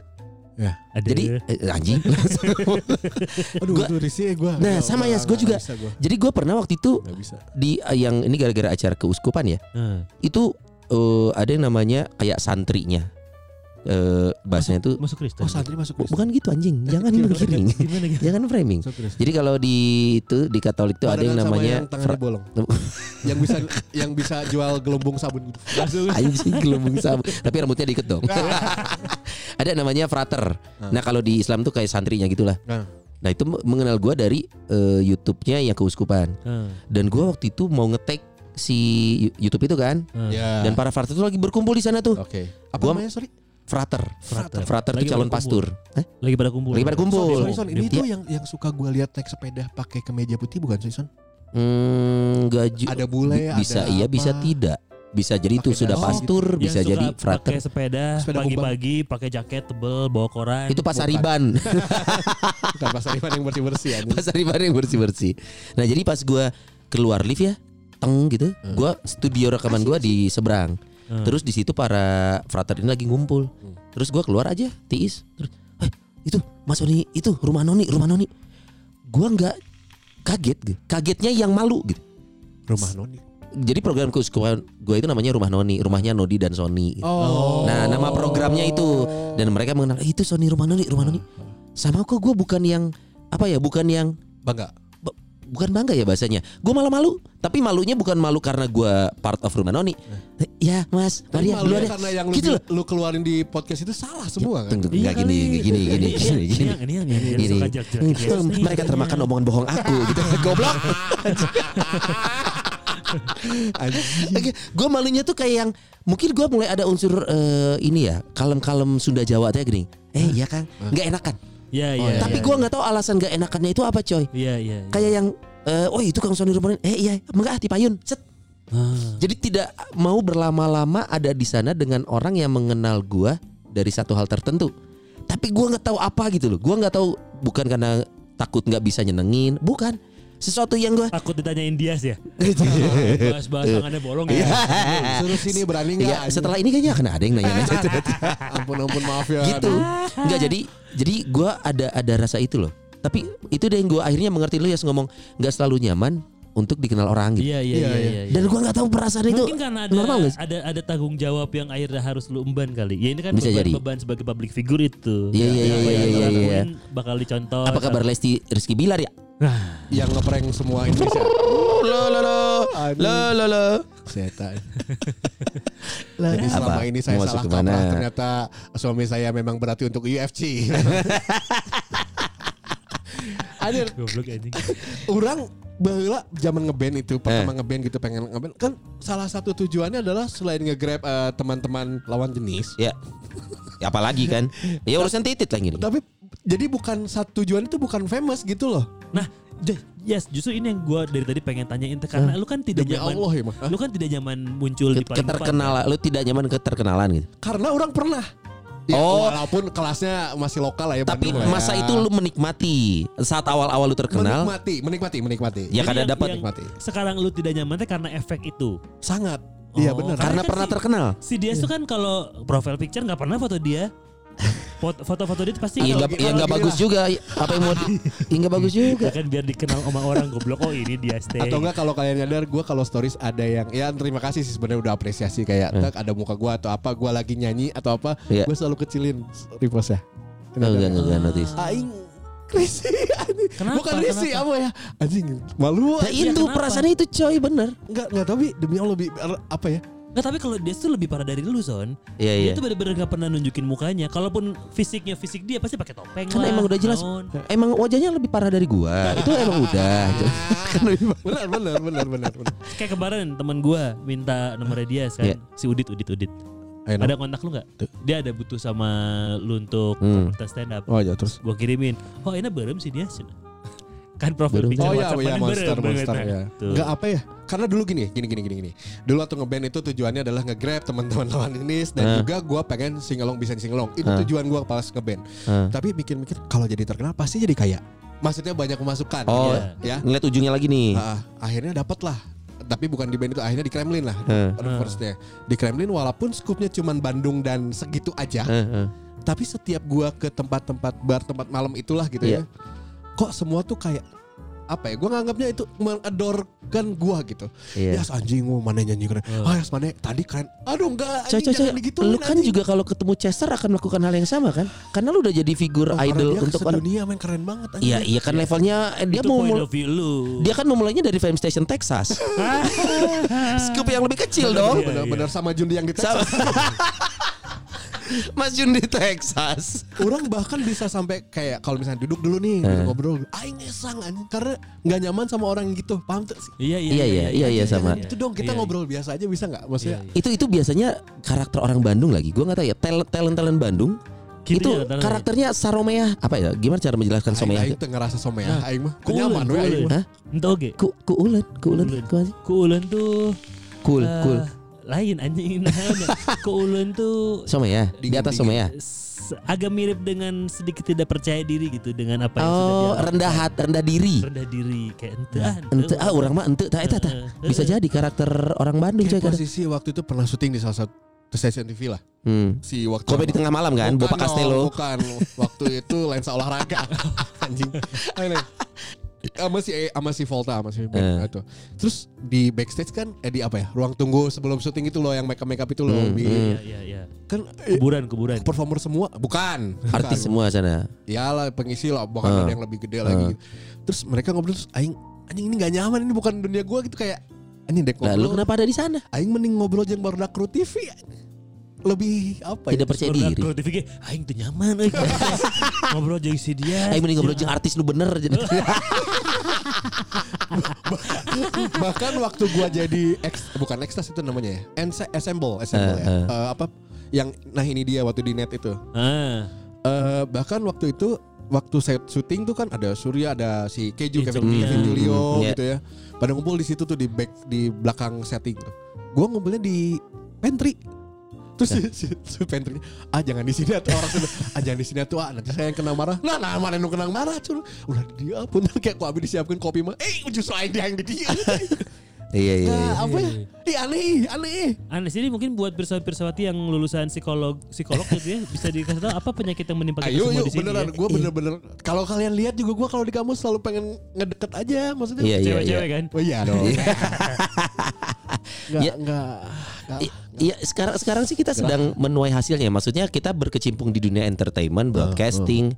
Ya. Ada. Jadi eh, anjing. [laughs] Aduh, Gua- risih gue. Nah, sama ya, gua juga. Jadi gua pernah waktu itu Gak bisa. di eh, yang ini gara-gara acara keuskupan ya. Eh. Itu eh, ada yang namanya kayak santrinya. Eh bahasanya tuh masuk Kristen. Oh santri masuk Bu- bukan gitu anjing, [laughs] jangan gitu? jangan framing. Masuk Kristen. Jadi kalau di itu di Katolik tuh ada yang namanya yang fra- bolong. [laughs] yang bisa yang bisa jual gelembung sabun gitu. [laughs] Anjing gelembung sabun. Tapi rambutnya diikat dong. Ada namanya frater. Nah kalau di Islam tuh kayak santrinya gitulah. Nah. Nah itu mengenal gua dari eh, YouTube-nya yang keuskupan. Eh. Dan gua waktu itu mau ngetek si YouTube itu kan. Eh. Ya. Dan para frater itu lagi berkumpul di sana tuh. Oke. Apa Gua- namanya sorry? Frater. Frater. Frater Lagi calon pastur. Eh? Lagi pada kumpul. Lagi pada kumpul. Son, Son, Son, ini tuh yang yang suka gue lihat naik sepeda pakai kemeja putih bukan sih Son? Hmm, enggak ju- Ada bule, bi- bisa ada iya apa? bisa tidak. Bisa jadi itu Pakai sudah dasi. pastur, Yang bisa suka jadi pakai frater. sepeda, Sepeda pagi-pagi pakai jaket tebel bawa koran. Itu pasariban. [laughs] Bukan pasar Ivan yang bersih-bersih ya. pasariban yang bersih-bersih. Nah, jadi pas gua keluar lift ya, teng gitu. Gua studio rekaman gua di seberang. Hmm. Terus di situ para frater ini lagi ngumpul. Terus gua keluar aja, tiis. Terus, "Eh, itu Mas Oni, itu rumah Noni, rumah Noni." Gua nggak kaget gitu. Kagetnya yang malu gitu. Rumah Noni. Jadi program keuskupan gue itu namanya Rumah Noni, rumahnya Nodi dan Sony. gitu. Oh. Nah, nama programnya itu dan mereka mengenal "Eh, itu Sony Rumah Noni, Rumah Noni. Sama kok gue bukan yang apa ya, bukan yang Bangga. Bukan bangga ya bahasanya. Gue malah malu, tapi malunya bukan malu karena gue part of Rumah Noni. Eh, Ya, Mas, Tapi mari ya, malu duluan ya. karena yang lu, Gitu loh. lu keluarin di podcast itu salah semua kan? Tunggu, Iya gini, kali. nggak gini, gini, Ini gini, gini. Gini. Yes [laughs] nih. mereka termakan omongan bohong aku gitu. [laughs] Goblok. Oke, gue malunya tuh kayak yang mungkin gue mulai ada unsur eh, ini ya, kalem-kalem Sunda Jawa teh gini. Eh, iya kan, nggak enakan. Iya, Oh, iya. Tapi iya. gue nggak tahu alasan nggak enakannya itu apa, coy. Iya, iya. iya. Kayak yang, eh, oh itu Kang Sony Rumanin, eh iya, enggak ah Payun, set. Ah. Jadi tidak mau berlama-lama ada di sana dengan orang yang mengenal gua dari satu hal tertentu. Tapi gua nggak tahu apa gitu loh. Gua nggak tahu bukan karena takut nggak bisa nyenengin, bukan. Sesuatu yang gua Takut ditanyain Dias ya. [laughs] Bahas-bahas tangannya bolong ya. Suruh sini berani nggak? ya setelah ini kayaknya akan ada yang nanya [laughs] ampun ampun maaf ya. gitu. Enggak jadi jadi gua ada ada rasa itu loh. Tapi itu deh yang gua akhirnya mengerti lu ya ngomong nggak selalu nyaman untuk dikenal orang gitu. Iya, iya, Iya, iya, iya. iya. iya. Dan gua nggak tahu perasaan itu Mungkin karena ada normal ada ada tanggung jawab yang akhirnya harus lu emban kali. Ya ini kan Bisa beban, jadi. beban sebagai public figure itu. Iya, iya, iya, iya, iya, iya. bakal dicontoh. Apa kabar Lesti Rizky Bilar ya? Yang ngeprank semua Indonesia. Lo lo lo Aduh. lo lo lo. Setan. [laughs] Jadi selama Apa? ini saya salah ke mana? kaprah ternyata suami saya memang berarti untuk UFC. Adir, [laughs] Goblok anjing. orang bahwa zaman ngeband itu pertama Eh. ngeband gitu pengen ngeband kan salah satu tujuannya adalah selain nge-grab eh, teman-teman lawan jenis Ya. Ya apalagi kan? [laughs] Ya urusan titit lah gini. tapi jadi bukan satu tujuan itu bukan famous gitu loh Nah, yes, justru ini yang gua dari tadi pengen tanyain tuh, karena lu kan tidak demi nyaman. Allah ya mah Lu kan tidak nyaman muncul di paling depan, Keterkenalan, lu tidak nyaman keterkenalan gitu. karena orang pernah ya, Oh. walaupun kelasnya masih lokal lah ya Tapi Bandung ya. masa itu lu menikmati saat awal-awal lu terkenal. menikmati menikmati menikmati Ya Jadi kada yang- dapat yang nikmati. Sekarang lu tidak nyaman karena efek itu. sangat iya Oh. benar Karena kan pernah si- terkenal. Si Dias tuh kan kalau profile picture nggak pernah foto dia. Foto- Foto-foto dia pasti Iya kalau- nggak iya nggak bagus juga. Apa yang mau? di- Iya nggak bagus juga. Ya kan biar dikenal sama orang goblok oh ini dia stay. Atau enggak kalau kalian nyadar gue kalau stories ada yang ya terima kasih sih sebenarnya udah apresiasi kayak tak ada muka gue atau apa gue lagi nyanyi atau apa Iya. gue selalu kecilin repostnya. Oh, enggak enggak enggak notice. Aing Risi. Kenapa? Bukan Risi Kenapa? apa ya Anjing malu Nah, itu kenapa? perasaannya itu coy bener. Enggak enggak tapi demi Allah lebih apa ya Nggak tapi kalau dia tuh lebih parah dari lu son. Iya Dia iya. tuh bener-bener gak pernah nunjukin mukanya. Kalaupun fisiknya fisik dia pasti pakai topeng Kan lah. emang udah jelas. naon. Emang wajahnya lebih parah dari gua. Itu emang udah. [laughs] Kan lebih parah. benar benar benar benar. Kayak kemarin teman gua minta nomornya dia kan. Iya. Si Udit Udit Udit. Ada kontak lu nggak? Dia ada butuh sama lu untuk Hmm. stand up. Oh ya terus. Gua kirimin. Oh ini berem sih dia. Kan profil Berem. picture Oh iya, WhatsApp iya mana monster berem monster ya. Tuh. Enggak apa ya? Karena dulu gini, gini gini gini gini. Dulu waktu ngeband itu tujuannya adalah nge-grab teman-teman lawan jenis dan Nah. juga gua pengen singelong bisa singelong. Itu Nah. tujuan gua pas ngeband. Nah. Tapi mikir-mikir kalau jadi terkenal pasti jadi kaya. Maksudnya banyak pemasukan. Oh, ya. ngeliat ujungnya lagi nih. Ah, akhirnya dapat lah. Tapi bukan di band itu, akhirnya di Kremlin lah. Hmm. Firstnya di Kremlin walaupun skupnya cuman Bandung dan segitu aja. Eh, eh. Tapi setiap gua ke tempat-tempat bar, tempat malam itulah gitu Iya. ya. Kok semua tuh kayak apa ya? Gua nganggapnya itu mengadorkan gua gitu. Iya. Ya anjing oh, mana nyanyi keren. Ah, ya mana tadi keren. Aduh enggak anjing coy, coy. jangan digituin, Lu kan anjing. juga kalau ketemu Chester akan melakukan hal yang sama kan? Karena lu udah jadi figur Oh, idol dia untuk orang. sedunia main keren banget anjing. Iya, iya kan levelnya eh, dia Itu mau mul- dia kan memulainya dari Fame Station Texas. [laughs] Scoop yang lebih kecil dong. Iya, Benar-benar sama Jundi yang di Sama. Texas. [laughs] [laughs] Mas Jun di Texas. Orang bahkan bisa sampai kayak kalau misalnya duduk dulu nih Eh. ngobrol, aing ngesang anjing karena nggak nyaman sama orang yang gitu. Paham tuh sih? Iya iya Iya, iya, iya, iya, sama. Itu dong kita Iya, ngobrol biasa aja bisa nggak? Maksudnya Itu itu biasanya karakter orang Bandung lagi. Gua nggak tahu ya. Talent talent talent Bandung. Gitu itu ya, karakternya Saromea apa ya? Gimana cara menjelaskan aing, Somea? aing tuh ngerasa somea, Nah, aing mah Ku nyaman ulen, we aing mah. Hah? Entah. Ku ku ulen, ku ulen, Ku ulen. tuh Cool, eh, cool. Lain anjing [laughs] namanya. Kuulen tuh Somea, di atas Somea. s- agak mirip dengan sedikit tidak percaya diri gitu dengan apa yang sudah Oh, dia rendah hat, rendah diri. rendah diri kayak ente ah, Ente ah orang mah ente tak eta tah. Bisa jadi karakter orang Bandung coy Kayak kadang. posisi waktu itu pernah syuting di salah satu stasiun TV lah. Hmm. Si waktu Kopi di tengah malam kan, Bukan dong, Castello. Bukan, waktu itu lensa olahraga. [laughs] Anjing. [laughs] [laughs] Sama si sama si Volta sama si Ben Eh. itu. Terus di backstage kan eh di apa ya? Ruang tunggu sebelum syuting itu loh yang makeup makeup itu loh. Hmm, Bi. hmm. Iya iya iya. Kan eh, Kuburan kuburan. performer semua bukan [laughs] Artis Bukan. semua sana. ya lah pengisi lah bahkan Ah. ada yang lebih gede lagi terus mereka ngobrol terus aing anjing ini gak nyaman ini bukan dunia gua gitu kayak anjing dek Lah lu ngobrol kenapa ada di sana? aing mending ngobrol jeung baru kru TV lebih apa ya Tidak percaya Barudak diri. Kalau ge, aing tuh nyaman euy. [laughs] Ngobrol jeung si dia. Aing mending ngobrol jeung artis nu bener. [laughs] bahkan waktu gua jadi ex, bukan ekstras itu namanya ya Ense- assemble assemble ya Eh, eh. Eh, apa yang nah ini dia waktu di net itu. Eh, bahkan waktu itu waktu set syuting tuh kan ada Surya ada si Keju Kevin, iya. Kevin Julio Hmm, iya. gitu ya pada ngumpul di situ tuh di back di belakang setting tuh gua ngumpulnya di pantry terus si, si, si pantry ah jangan di sini atau orang sudah ah jangan di sini tuh ah nanti saya yang kena marah nah nah mana yang kena marah cuy udah dia pun [laughs] kayak kok abis disiapkan kopi mah eh justru aing dia yang di dia Iya [laughs] iya. iya. nah, apa ya ih aneh aneh Aneh sih ini mungkin buat pirsawati-pirsawati yang lulusan psikolog psikolog gitu ya bisa dikasih tahu apa penyakit yang menimpa kita Ayo semua yuk di sini. beneran ya. gue bener-bener kalau kalian lihat juga gue kalau di kamu selalu pengen ngedeket aja maksudnya Iya iya iya. Cewek-cewek kan. Oh iya dong. [laughs] Enggak, Ya. enggak. enggak. Iya sekarang sekarang sih kita sedang menuai hasilnya. Maksudnya kita berkecimpung di dunia entertainment, broadcasting,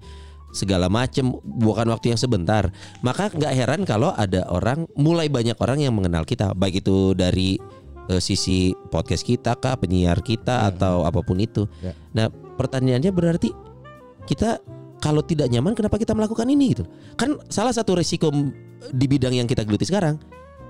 segala macem bukan waktu yang sebentar. Maka nggak heran kalau ada orang mulai banyak orang yang mengenal kita, baik itu dari eh, sisi podcast kita kah, penyiar kita atau apa pun itu. Ya. Nah pertanyaannya berarti kita kalau tidak nyaman kenapa kita melakukan ini gitu? Kan salah satu resiko di bidang yang kita geluti sekarang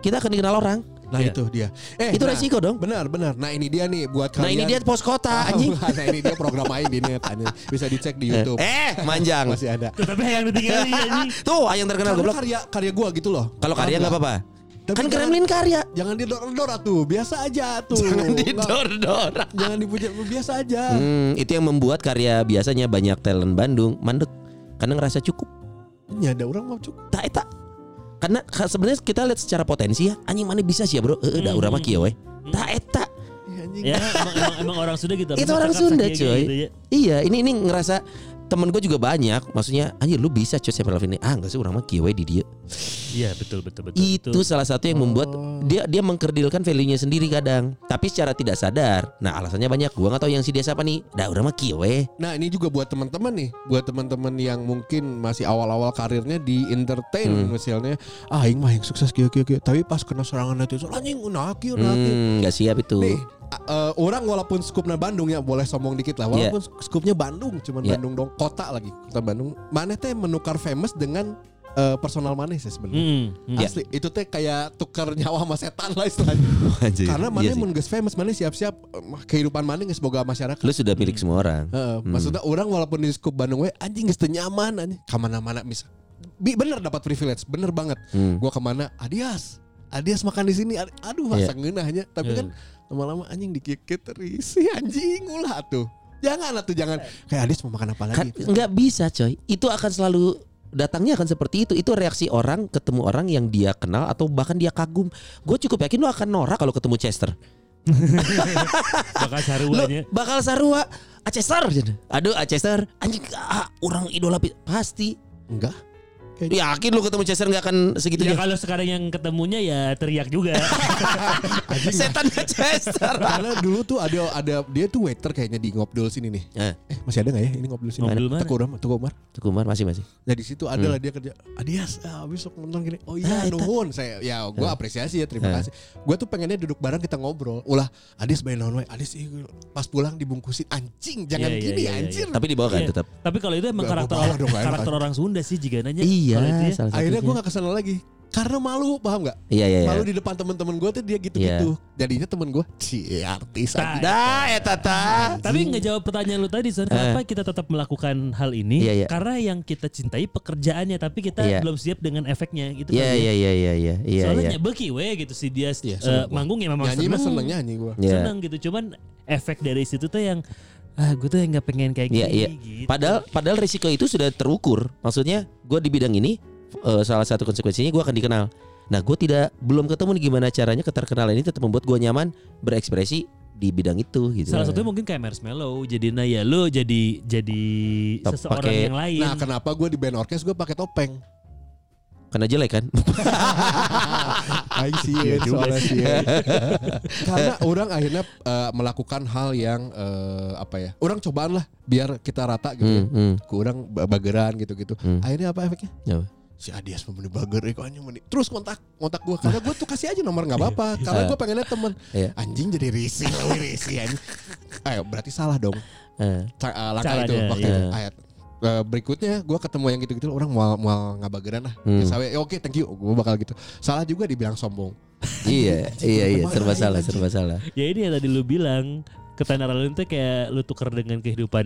kita akan dikenal orang. Nah Iya. itu dia. Eh, Itu nah, resiko dong. Benar, benar. Nah ini dia nih buat kalian. Nah ini dia pos kota Ah, anjing. Nah ini dia program aing di net anjing. Bisa dicek di YouTube. Eh, manjang. Masih ada. Tuh, tapi yang ditinggalin [laughs] anjing. Tuh, yang terkenal goblok. karya karya gua gitu loh. Kalau karya nggak apa-apa. Tapi Kan jangan- Kremlin karya. Jangan didor-dor tuh, biasa aja tuh. Jangan didor-dor. Jangan dipuja, biasa aja. Hmm, itu yang membuat karya biasanya banyak talent Bandung mandek karena ngerasa cukup. Ya ada orang mau cukup. Tak eta. Karena ka- sebenarnya kita lihat secara potensi ya, anjing mana bisa sih ya, Bro? Heeh, da urang mah kieu we. Tak eta. Anjing. Ya emang, emang, emang orang Sunda gitu. itu orang Sunda coy gitu ya. iya ini ini ngerasa temen gue juga banyak. Maksudnya anjir lu bisa coy sampai level ini. Ah enggak sih orang mah kieu we di dia. Iya betul betul betul. itu salah satu yang membuat dia dia mengkerdilkan value-nya sendiri kadang. Tapi secara tidak sadar nah alasannya banyak. Gua nggak tahu yang si dia siapa nih. Dah udah mah kieu we Nah ini juga buat teman-teman nih, buat teman-teman yang mungkin masih awal-awal karirnya di entertain misalnya, ah aing mah yang sukses kieu kieu, tapi pas kena serangan netizen anjing kieu nah kieu. hmm, nggak siap itu. Nih, eh, orang walaupun skupnya Bandung ya boleh sombong dikit lah, walaupun skupnya Bandung, cuman Iya. Bandung dong, kota lagi, kota Bandung. Mana teh menukar famous dengan eh, personal money sih sebenarnya. Hmm, hmm. Asli, itu teh kayak tukar nyawa sama setan lah istilahnya. [laughs] Anjir. Karena mana Iya sih. mun geus famous, mana siap-siap eh, kehidupan mana geus boga masyarakat. lu sudah milik semua orang Heeh, Maksudnya orang walaupun di skup Bandung we anjing geus teu nyaman anjing. Kamana-mana bisa. Bi- Bener dapat privilege, bener banget. Hmm. Gua ke mana? Adias. Adias makan di sini. Ad- Aduh, Iya. masa ngeunahnya. Tapi Iya. kan lama-lama anjing dikikit terisi [laughs] anjing ulah tuh. Jangan atuh jangan. Kayak Adias mau makan apa kan lagi? nggak bisa coy itu akan selalu datangnya akan seperti itu itu reaksi orang ketemu orang yang dia kenal atau bahkan dia kagum gue cukup yakin lu akan norak kalau ketemu Chester [laughs] Bakal saruanya. bakal sarua "Ah, Chester aduh ah, Chester anjing ah, orang idola pi-" pasti Enggak. Yakin lu ketemu Chester nggak akan Ya segitunya kalau sekarang yang ketemunya ya teriak juga. [laughs] setan Chester Karena dulu tuh ada ada dia tuh waiter kayaknya di Ngobdol sini nih. Eh, Eh, masih ada nggak ya ini Ngobdol sini? Ngobdol mana? Teku Umar, Teku Umar. Tuh Kumar masih masih Nah di situ ada lah dia kerja. Adias, ah, besok nonton gini. Oh iya, Ah, nuhun. Saya ya gue apresiasi ya, terima Ah. kasih. Gue tuh pengennya duduk bareng kita ngobrol. Ulah, Adias bayi naon we. Adias ih, pas pulang dibungkusin anjing, jangan Iya, iya, gini iya, iya. anjir. tapi dibawa kan Iya. tetap Tapi kalau itu emang Gak karakter apa-apa orang, dong, gak enak. karakter orang Sunda sih jika nanya. iya Itu ya. salah Akhirnya gue gak ke sana lagi. Karena malu, paham gak? iya iya iya Malu di depan temen-temen gue tuh dia gitu-gitu. Jadinya temen gue, si artis Nah, dah ya tata Tapi nggak jawab pertanyaan lu tadi, Son. Kenapa kita tetap melakukan hal ini? Iya, iya. Karena yang kita cintai pekerjaannya, tapi kita Iya. belum siap dengan efeknya gitu. iya kali ya. iya iya iya iya iya Soalnya iya nyebeki we gitu si dia Iya, eh, gua. manggung ya memang Nyanyi mah seneng, seneng nyanyi gue. Iya. seneng gitu. Cuman efek dari situ tuh yang ah gue tuh yang nggak pengen kayak Iya gini iya. gitu. Padahal padahal risiko itu sudah terukur. Maksudnya gue di bidang ini eh, salah satu konsekuensinya gue akan dikenal. Nah gue tidak belum ketemu nih gimana caranya keterkenalan ini tetap membuat gue nyaman berekspresi di bidang itu gitu. Salah satunya mungkin kayak Marshmallow. Jadi nah ya lu jadi jadi Top seseorang pakai- yang lain. Nah kenapa gue di band orkes gue pakai topeng? Karena jelek kan? [laughs] Aing sih soalnya sih. [laughs] Karena orang akhirnya eh, melakukan hal yang eh, apa ya? Orang cobaan lah biar kita rata gitu. ya. Hmm, hmm. Kurang ba- bageran gitu-gitu. Hmm. Akhirnya apa efeknya? Apa? Si Adias memeni bager eh, kok anjing meni. Terus kontak kontak gue karena gue tuh kasih aja nomor nggak apa-apa karena gue pengennya temen Iya. anjing jadi risih [laughs] risih anjing. Ayo berarti salah dong. Eh, Ca- eh, langkah Caranya, itu waktu iya. itu ayat Eh, berikutnya gue ketemu yang gitu-gitu orang mau mau ngabageran lah. Hmm. ya, sawe, ya, oke thank you. Gue bakal gitu. Salah juga dibilang sombong. [laughs] Iya iya iya serba [laughs] salah serba salah. ya ini yang tadi lu bilang ketenaran lu tuh kayak lu tuker dengan kehidupan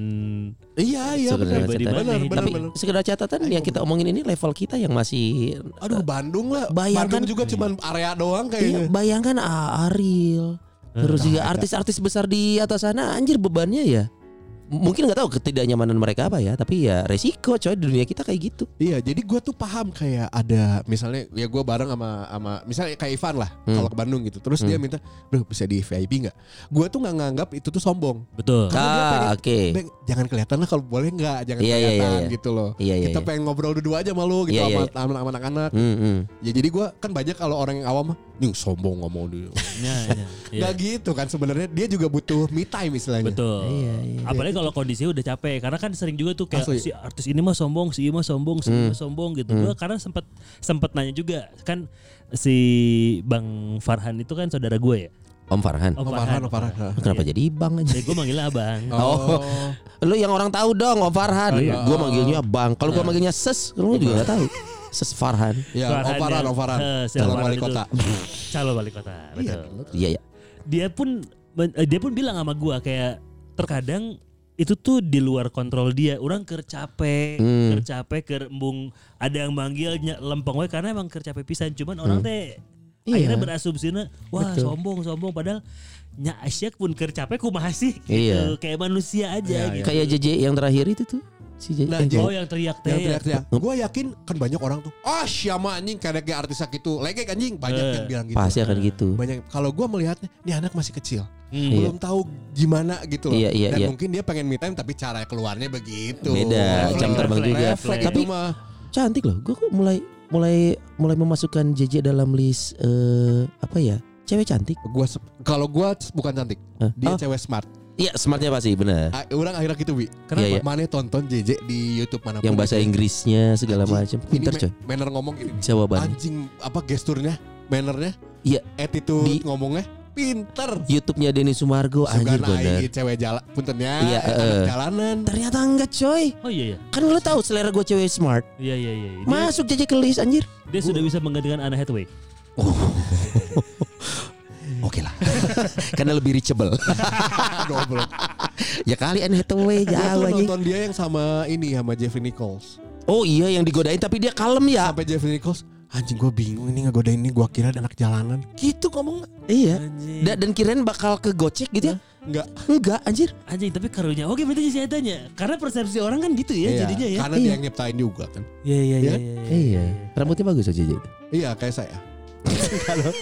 iya iya benar benar Tapi benar sekedar catatan yang kita omongin ini level kita yang masih aduh Bandung lah. Bayangkan- Bandung juga cuman area doang Iya, kayaknya bayangkan ah, Ariel terus juga artis-artis besar di atas sana anjir bebannya ya mungkin nggak tahu ketidaknyamanan mereka apa ya tapi ya resiko coy di dunia kita kayak gitu Iya, jadi gue tuh paham kayak ada misalnya ya gue bareng sama sama misalnya kayak Ivan lah Hmm. kalau ke Bandung gitu. Terus dia minta, "Bro, bisa di VIP nggak?" Gue tuh nggak nganggap itu tuh sombong. betul. Karena dia ah pengen- oke Bang, jangan kelihatan lah kalau boleh nggak, jangan Iya, iya, kelihatan iya, iya. gitu loh. Iya, iya, Kita iya. pengen ngobrol dua gitu sama lu gitu Iya, iya, sama sama anak-anak. Hmm, hmm. Ya jadi gue kan banyak kalau orang yang awam nih sombong ngomong dia. [laughs] Ya, ya, ya. Nggak gitu kan sebenarnya dia juga butuh me time istilahnya. Betul. Iya, iya. Apalagi kalau kondisinya udah capek, karena kan sering juga tuh kayak Asli. si artis ini mah sombong, si ini mah sombong, si Hmm. ini mah sombong gitu. Gua karena sempat sempat nanya juga kan si Bang Farhan itu kan saudara gue ya. Om Farhan Om Oh, Farhan, oh, Farhan. kenapa jadi bang aja Jadi gue manggilnya abang. [laughs] Oh. lu yang orang tahu dong Om Farhan Oh, iya. gua manggilnya bang kalau gua manggilnya ses lu juga nggak tahu ses Farhan Ya, Farhan Farhan. eh, si [laughs] Calon wali kota. Calon wali kota. Betul. iya ya Dia pun eh, dia pun bilang sama gua kayak terkadang itu tuh di luar kontrol dia. Orang ker capek, Hmm. ker capek, ker embung ada yang manggilnya lempeng we karena emang ker capek pisan. Cuman orang teh Iya. akhirnya berasumsinya wah Betul. sombong sombong padahal nya Asyik pun ker capek kumaha sih gitu. Iya. Kayak manusia aja Iya, gitu. kayak JJ yang terakhir itu tuh Si J- Nah, eh, Oh yang teriak teh. yang ya. teriak-teriak. Gue yakin kan banyak orang tuh. Ah, siapa anjing kayak kayak artis gitu. Legek anjing banyak Eh. yang bilang gitu. pasti akan gitu. Banyak. Kalau gue melihatnya, ini anak masih kecil, Hmm. belum tahu gimana gitu loh. Iya, iya, Dan iya. mungkin dia pengen me time tapi cara keluarnya begitu. Beda, jam terbang juga. Refleks Tapi- itu mah. Cantik loh. Gue kok mulai mulai mulai memasukkan JJ dalam list eh apa ya? Cewek cantik. Gua kalau gua bukan cantik, Hah? dia Oh, cewek smart. Iya, smartnya pasti benar. Orang akhirnya gitu bi. Kenapa? Iya, iya. Mana tonton JJ di YouTube mana Yang bahasa Inggrisnya segala macam. Ini Pinter coy. manner ngomong gini. Jawaban. Anjing apa gesturnya, mannernya, Iya. attitude Di- ngomongnya pinter. YouTube-nya Denny Sumargo anjir bener. cewek jalan puntennya Iya, eh. jalanan. Ternyata enggak coy. Oh iya iya. Kan lo tahu selera gue cewek smart. Iya iya iya. Dia, Masuk JJ ke list anjir. dia sudah bisa menggantikan Anna Hathaway. [laughs] Oke lah. [laughs] Karena lebih reachable. [laughs] Goblok. ya kali Anne Hathaway jauh anjing. nonton dia yang sama ini sama Jeffrey Nichols. Oh iya yang digodain tapi dia kalem ya. Sampai Jeffrey Nichols Anjing gue bingung ini ngegodain ini gue kira ada anak jalanan Gitu ngomong Iya. Da- dan kirain bakal ke gocek gitu ya. Enggak Enggak anjir. Anjing tapi karunya. Oke berarti saya tanya. Karena persepsi orang kan gitu ya Iya, jadinya ya. Karena Iya. dia yang nyiptain juga kan Iya iya Iya. iya. Iya. Rambutnya bagus aja itu. Iya kayak saya [laughs] Kalau-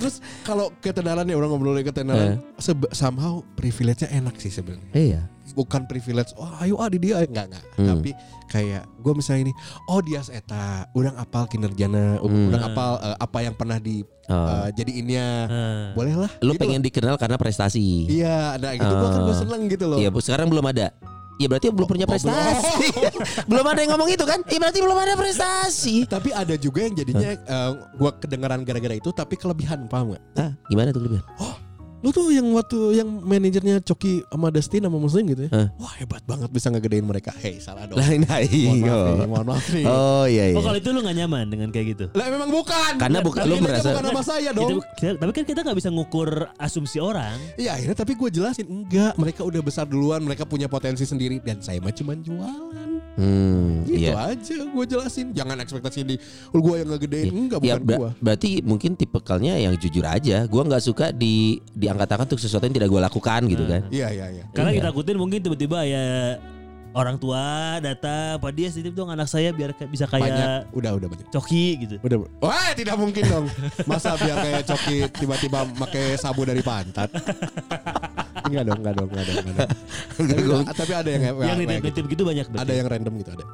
Terus kalau ketenaran ya orang ngobrolin ketenaran sebe- somehow privilege-nya enak sih sebenarnya. Iya. Bukan privilege, wah ayo ah di dia enggak enggak. Hmm. Tapi kayak gue misalnya ini, oh dia eta, udang apal kinerjana, Hmm. udang apal eh, apa yang pernah di Oh. eh, jadiinnya. Ah. Boleh lah. Lu gitu pengen dikenal karena prestasi. loh. Iya, ada gitu gue kan gue Oh. seneng gitu loh. Iya, Bu, sekarang belum ada. Iya berarti belum punya oh, prestasi. [laughs] belum ada yang ngomong itu kan? Iya berarti belum ada prestasi. Tapi ada juga yang jadinya eh, gua kedengaran gara-gara itu tapi kelebihan paham gak? Ah, gimana tuh kelebihan? Lu tuh yang waktu yang manajernya Coki sama Dustin sama Muslim gitu ya. Hah? Wah hebat banget bisa ngegedein mereka. Hei salah dong. Lain Mohon maaf nih, aing. mohon maaf nih. Oh iya iya. Oh kalau itu lu gak nyaman dengan kayak gitu. Lah memang bukan. Karena bukan- Tapi lu merasa- bukan nama saya Kita- dong. kita- tapi kan kita nggak bisa ngukur asumsi orang. Iya akhirnya tapi gue jelasin enggak. Mereka udah besar duluan. Mereka punya potensi sendiri dan saya mah cuma jualan. Hmm, Gitu iya. aja gue jelasin. Jangan ekspektasi di gue yang ngegedein. Enggak Ya, bukan ber- gue. berarti mungkin tipikalnya yang jujur aja. Gua nggak suka di diangkat-angkat untuk sesuatu yang tidak gua lakukan gitu kan. Iya iya iya. Karena kita takutin mungkin tiba-tiba ya orang tua datang, Pak dia titip dong anak saya biar kayak- bisa Banyak. kayak Udah udah banyak. Coki gitu. Udah. Wah tidak mungkin dong. Masa biar kayak Coki tiba-tiba pakai sabu dari pantat. [laughs] Enggak dong, enggak dong, enggak dong, enggak dong. tapi, tapi ada yang yang nitip-nitip gitu banyak ada berarti. yang random gitu ada.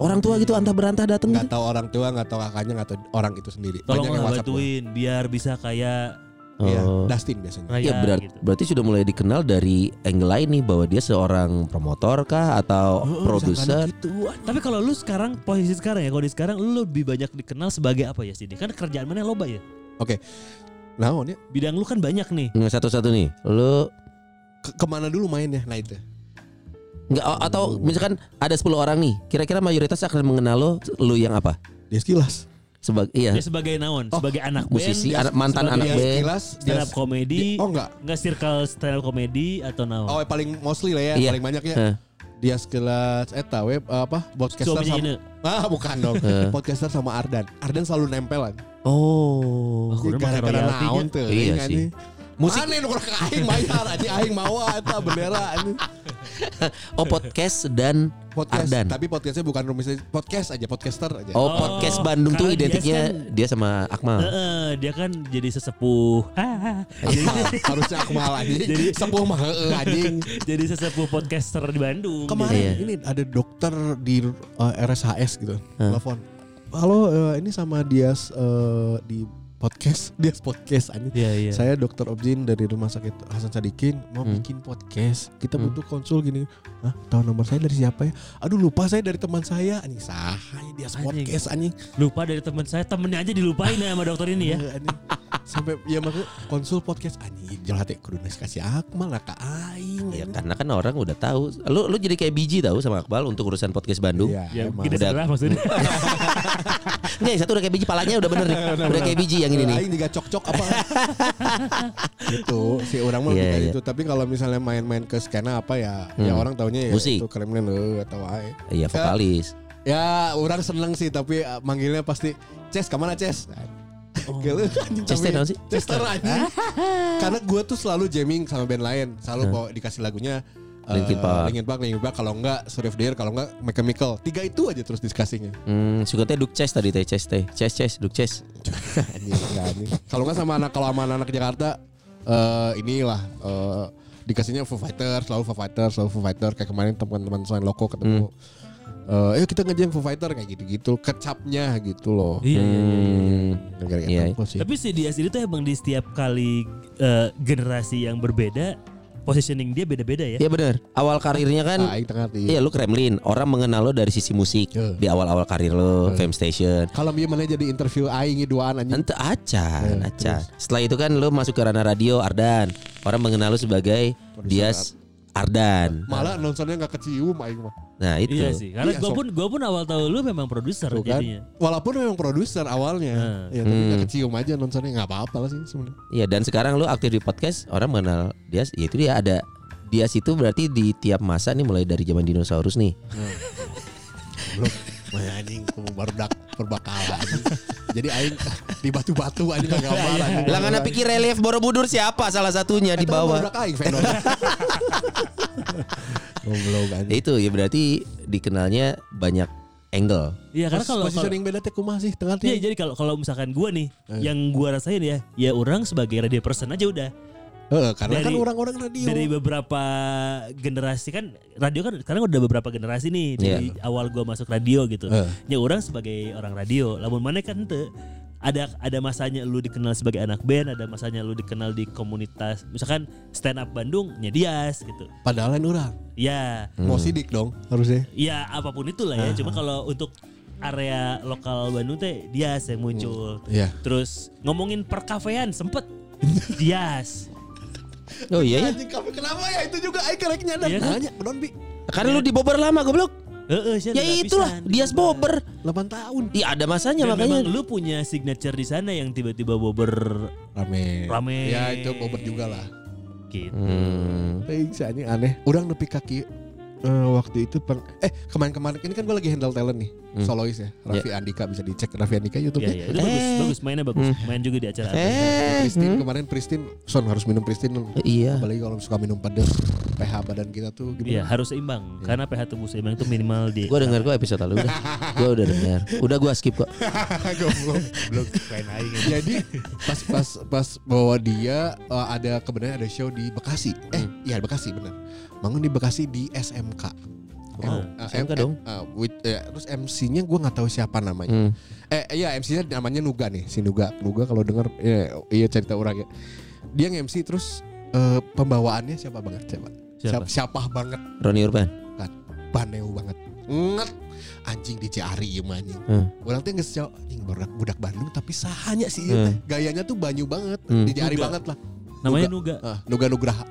Orang tua gitu antah berantah datang Enggak gitu. tahu orang tua, enggak tahu kakaknya, enggak tahu orang itu sendiri. Tolong yang WhatsApp gua. bantuin biar bisa kayak Iya, Oh. Dustin biasanya. raya Ya berat, gitu. berarti sudah mulai dikenal dari angle lain nih bahwa dia seorang promotor kah atau Oh, produser. gitu. Tapi kalau lu sekarang posisi sekarang ya, kalau di sekarang lu lebih banyak dikenal sebagai apa ya sini? Kan kerjaan mana loba ya? Nah, oh, ini Bidang lu kan banyak nih. Nggak satu-satu nih. Lu ke- ke mana dulu mainnya? Nah itu. nggak atau misalkan ada 10 orang nih, kira-kira mayoritas akan mengenal lo lu yang apa? Dia sekilas. Sebagai iya, Dia sebagai naon? Oh, sebagai anak musisi, band, anak mantan anak band. sekilas. stand Dia, up comedy, dia- oh enggak. nggak circle stand up comedy atau naon? Oh paling mostly lah ya, Iya. paling banyak ya. Heh. Dia sekelas eta web apa? Podcaster Suaminya sama ini. Ah, bukan dong. Eh. Podcaster sama Ardan. Ardan selalu nempelan. Oh. Gara-gara naon tuh. Iya kan, sih. Musik- Aneh nu kurang [laughs] aing bayar anjing aing mawa eta bendera anjing. [laughs] Oh podcast dan Podcast, Ardan. tapi podcastnya bukan rumis podcast aja, podcaster aja. Oh, Oh, podcast Bandung tuh karena dia identiknya kan- dia sama Akmal. Heeh, dia kan jadi sesepuh. jadi, Harusnya aku malah anjing. [laughs] Jadi- sepuh mah heeh anjing. [laughs] jadi sesepuh podcaster di Bandung. Kemarin Iya. ini ada dokter di uh, RSHS gitu, telepon. Halo, uh, ini sama Dias uh, di podcast, [laughs] Dias podcast anjing. Iya iya. Saya dokter Objin dari Rumah Sakit Hasan Sadikin mau Hmm. bikin podcast. Kita Hmm. butuh konsul gini. Hah, tahu nomor saya dari siapa ya? Aduh lupa saya dari teman saya. Anjing sah, ini dia Anjing. podcast anjing. Lupa dari teman saya, temennya aja dilupain ya sama dokter ini ya. Anjing. Sampai ya maksudnya konsul podcast anjing. Jelas teh kudu kasih Akmal lah ka aing. Ya karena kan orang udah tahu. Lu lu jadi kayak biji tahu sama Akmal untuk urusan podcast Bandung. Iya, Ya emang. gede Udah. maksudnya. [laughs] Enggak, satu udah kayak biji palanya udah bener nih. Udah kayak biji yang ini nih. Aing juga cok-cok apa? [laughs] gitu si orang mah Iya, lebih kayak iya. gitu. Tapi kalau misalnya main-main ke skena apa ya, ya Hmm. orang taunya ya Musik. itu kremlin eh, atau ae. Iya vokalis. Ya orang seneng sih tapi uh, manggilnya pasti Ces ke mana Ces? [laughs] Gila, anjing, Ces teh tapi- naon sih? Chester anjing. Karena gue tuh selalu jamming sama band lain, selalu Hah. bawa dikasih lagunya Linkin Park. Linkin Park, Linkin Park. Kalau enggak the Year, kalau enggak Mechanical. Tiga itu aja terus diskusinya. Hmm, suka teh Duk Chess tadi teh Chess teh. Chess Chess Duk Chess. [laughs] Kalau enggak sama anak kalau sama anak Jakarta eh inilah eh, dikasihnya Foo Fighters, selalu Foo Fighters, selalu Foo Fighters kayak kemarin teman-teman selain loko ketemu. Eh, ayo kita ngejam Foo Fighter kayak gitu-gitu, kecapnya gitu loh. Iya, iya, iya, iya. Hmm. Gara-gara Iya. kampus sih. Tapi si Dias ini tuh emang di setiap kali eh, generasi yang berbeda, positioning dia beda-beda ya. Iya benar. Awal karirnya kan Ah, tengah Iya lu Kremlin Orang mengenal lo dari sisi musik Iya. Di awal-awal karir lo Fame Station Kalau dia mana jadi interview aing duaan anjing. Ente acan, Ya, acan. Setelah itu kan lo masuk ke ranah radio Ardan. Orang mengenal lo sebagai Dias Ardan. Malah nontonnya nggak kecium aing mah. Nah itu. Iya sih, karena Iya, gue pun gua pun awal tahu lu memang produser kan. jadinya. Walaupun memang produser awalnya, Nah. ya tapi nggak Hmm. kecium aja nontonnya nggak apa-apa lah sih sebenarnya. Iya dan sekarang lo aktif di podcast orang mengenal Dias. Ya itu dia ada Dias itu berarti di tiap masa nih mulai dari zaman dinosaurus nih. [laughs] Belum, Maya anjing baru dak perbakalan. Jadi aing di batu-batu anjing nggak gambar. Lah ngana pikir relief Borobudur siapa salah satunya di bawah. aing. [laughs] Itu ya berarti dikenalnya banyak angle. Iya, karena kalau kalau- positioning beda teh kumaha sih tengah Iya, jadi kalau kalau misalkan gua nih, Eh. yang gua rasain ya, ya orang sebagai radio person aja udah. Heeh, karena kan Dari- orang-orang radio. Dari beberapa generasi kan radio kan sekarang udah beberapa generasi nih dari awal gua masuk radio gitu. Eh. Ya orang sebagai orang radio, lamun mana kan ente ada ada masanya lu dikenal sebagai anak band, ada masanya lu dikenal di komunitas, misalkan stand up Bandung, nya Dias gitu. Padahal lain orang. Ya, Mau sidik dong harusnya. ya apa pun itulah ya. Cuma kalau untuk area lokal Bandung teh Dias yang muncul. Iya. Terus ngomongin perkafean sempet Dias. [laughs] Oh iya ya. Anjing kamu kenapa ya itu juga aing karek nyadar. Iya kan? Nanya, bi. Karena lu di Bobber lama goblok. Heeh, Ya itulah. Dias Bobber. 8 tahun. Iya ada masanya Dan makanya. memang lu punya signature di sana yang tiba-tiba bober Rame. Rame. Ya itu bobot juga lah. gitu. Hmm. Tapi aneh. Orang nepi kaki eh, waktu itu per, eh kemarin-kemarin ini kan gue lagi handle talent nih Hmm. solois ya Raffi Andika bisa dicek Raffi Andika Ya, YouTube-nya ya, itu bagus, Eh. bagus mainnya bagus. Hmm. Main juga di acara. Eh, Pristin hmm. kemarin Pristin Son harus minum Pristin Iya. apalagi kalau suka minum pedas pH badan kita tuh Iya, gimana harus seimbang. Karena pH tubuh seimbang itu minimal di Gua denger gua episode lalu udah. [laughs] Gua udah denger. Udah gua skip kok. [laughs] Goblok. belum main aing. jadi pas pas pas bawa dia eh, ada kebenaran ada show di Bekasi eh iya Bekasi benar bangun di Bekasi di SMK Wow, Eh, SMK eh, dong. eh, with- eh, terus MC-nya gue nggak tahu siapa namanya Hmm. Eh iya MC-nya namanya Nuga nih si Nuga Nuga kalau denger ya, iya cerita orang ya dia nge-MC terus eh, pembawaannya siapa banget siapa Siapa? siapa banget Roni Urban. baneu banget nget anjing di Ciari ya mah, anjing Hmm. orang tuh nggak anjing budak budak Bandung tapi sahanya sih ieu Hmm. teh. gayanya tuh banyu banget Hmm. di Ciari Nuga. banget lah Namanya Nuga. ah, Nuga Nugraha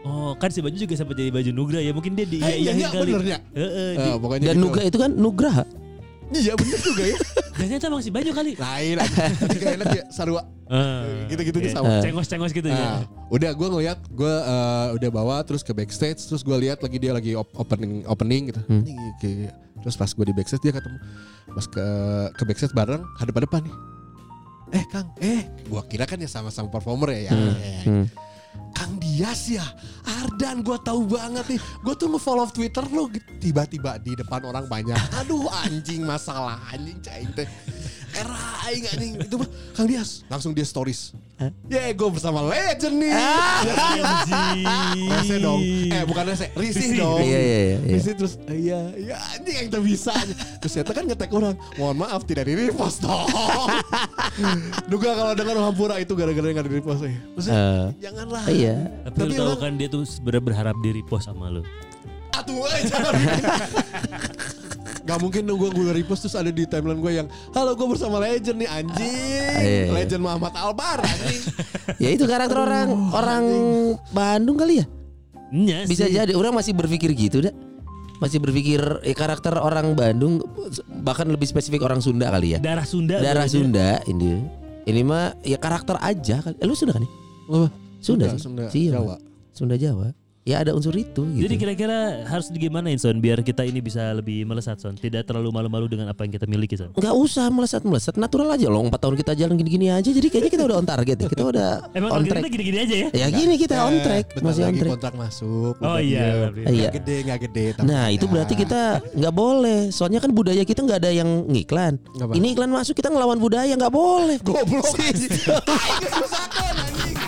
Oh, kan si baju juga sempat jadi baju Nugra ya. Mungkin dia di eh iya, iya kali. bener ya di- Eh, pokoknya Dan gitu. Nuga itu kan Nugraha. iya bener juga ya [laughs] Dan ternyata emang si baju kali. lain gak enak ya sarua Ah, gitu-gitu oke. sama. Cengos-cengos gitu Nah, ya. udah gue ngeliat gue eh, udah bawa terus ke backstage terus gue lihat lagi dia lagi op- opening opening gitu Hmm. Anjing, kayak- terus pas gue di backstage dia ketemu pas ke ke backstage bareng hadap depan nih eh kang eh gue kira kan ya sama-sama performer ya, ya. Eh, Hmm. Dias ya. Ardan gue tahu banget nih. Gue tuh nge-follow Twitter lo tiba-tiba di depan orang banyak. Aduh anjing masalah anjing cain era aing anjing itu mah Kang Dias langsung dia stories. Ya gue bersama legend nih. Rese dong. Eh bukan rese risih dong. Iya iya iya. iya. Risih terus iya iya anjing yang tak bisa terus ternyata kan ngetek orang mohon maaf tidak di repost dong. [laughs] Duga kalau dengar Hampura itu gara-gara nggak di repost ya Maksudnya, Eh, janganlah. Iya. Tapi, Tapi lu tahu kan dia tuh sebenarnya berharap di repost sama lu. Atuh eh jangan. [laughs] Gak mungkin dong gue gue repost terus ada di timeline gue yang Halo gue bersama legend nih anjing iya, iya. Legend Muhammad Albar anjing Ya itu karakter orang orang Bandung kali ya. Iya Bisa sih. jadi orang masih berpikir gitu dah. Masih berpikir ya, karakter orang Bandung bahkan lebih spesifik orang Sunda kali ya. Darah Sunda. Darah berarti. Sunda ini. Ini mah ya karakter aja kali. Eh, lu Sunda kan ya? Apa? Sunda, Sunda, sih. Sunda, Iya. Jawa. Sunda Jawa. Ya ada unsur itu gitu. Jadi kira-kira harus digimanain Son biar kita ini bisa lebih melesat Son, tidak terlalu malu-malu dengan apa yang kita miliki Son. nggak usah melesat-melesat natural aja loh. Empat tahun kita jalan gini-gini aja. Jadi kayaknya kita udah on target. ya. Kita udah [laughs] Emang on track. kita gini-gini aja ya? Ya gini kita on track, masih on track. kontrak masuk. Oh iya, Nggak Iya. gede nggak gede. tapi Nah itu berarti kita [laughs] nggak boleh. Soalnya kan budaya kita nggak ada yang ngiklan. Ini iklan masuk kita ngelawan budaya nggak boleh. goblok. Sih. Susah kan anjing.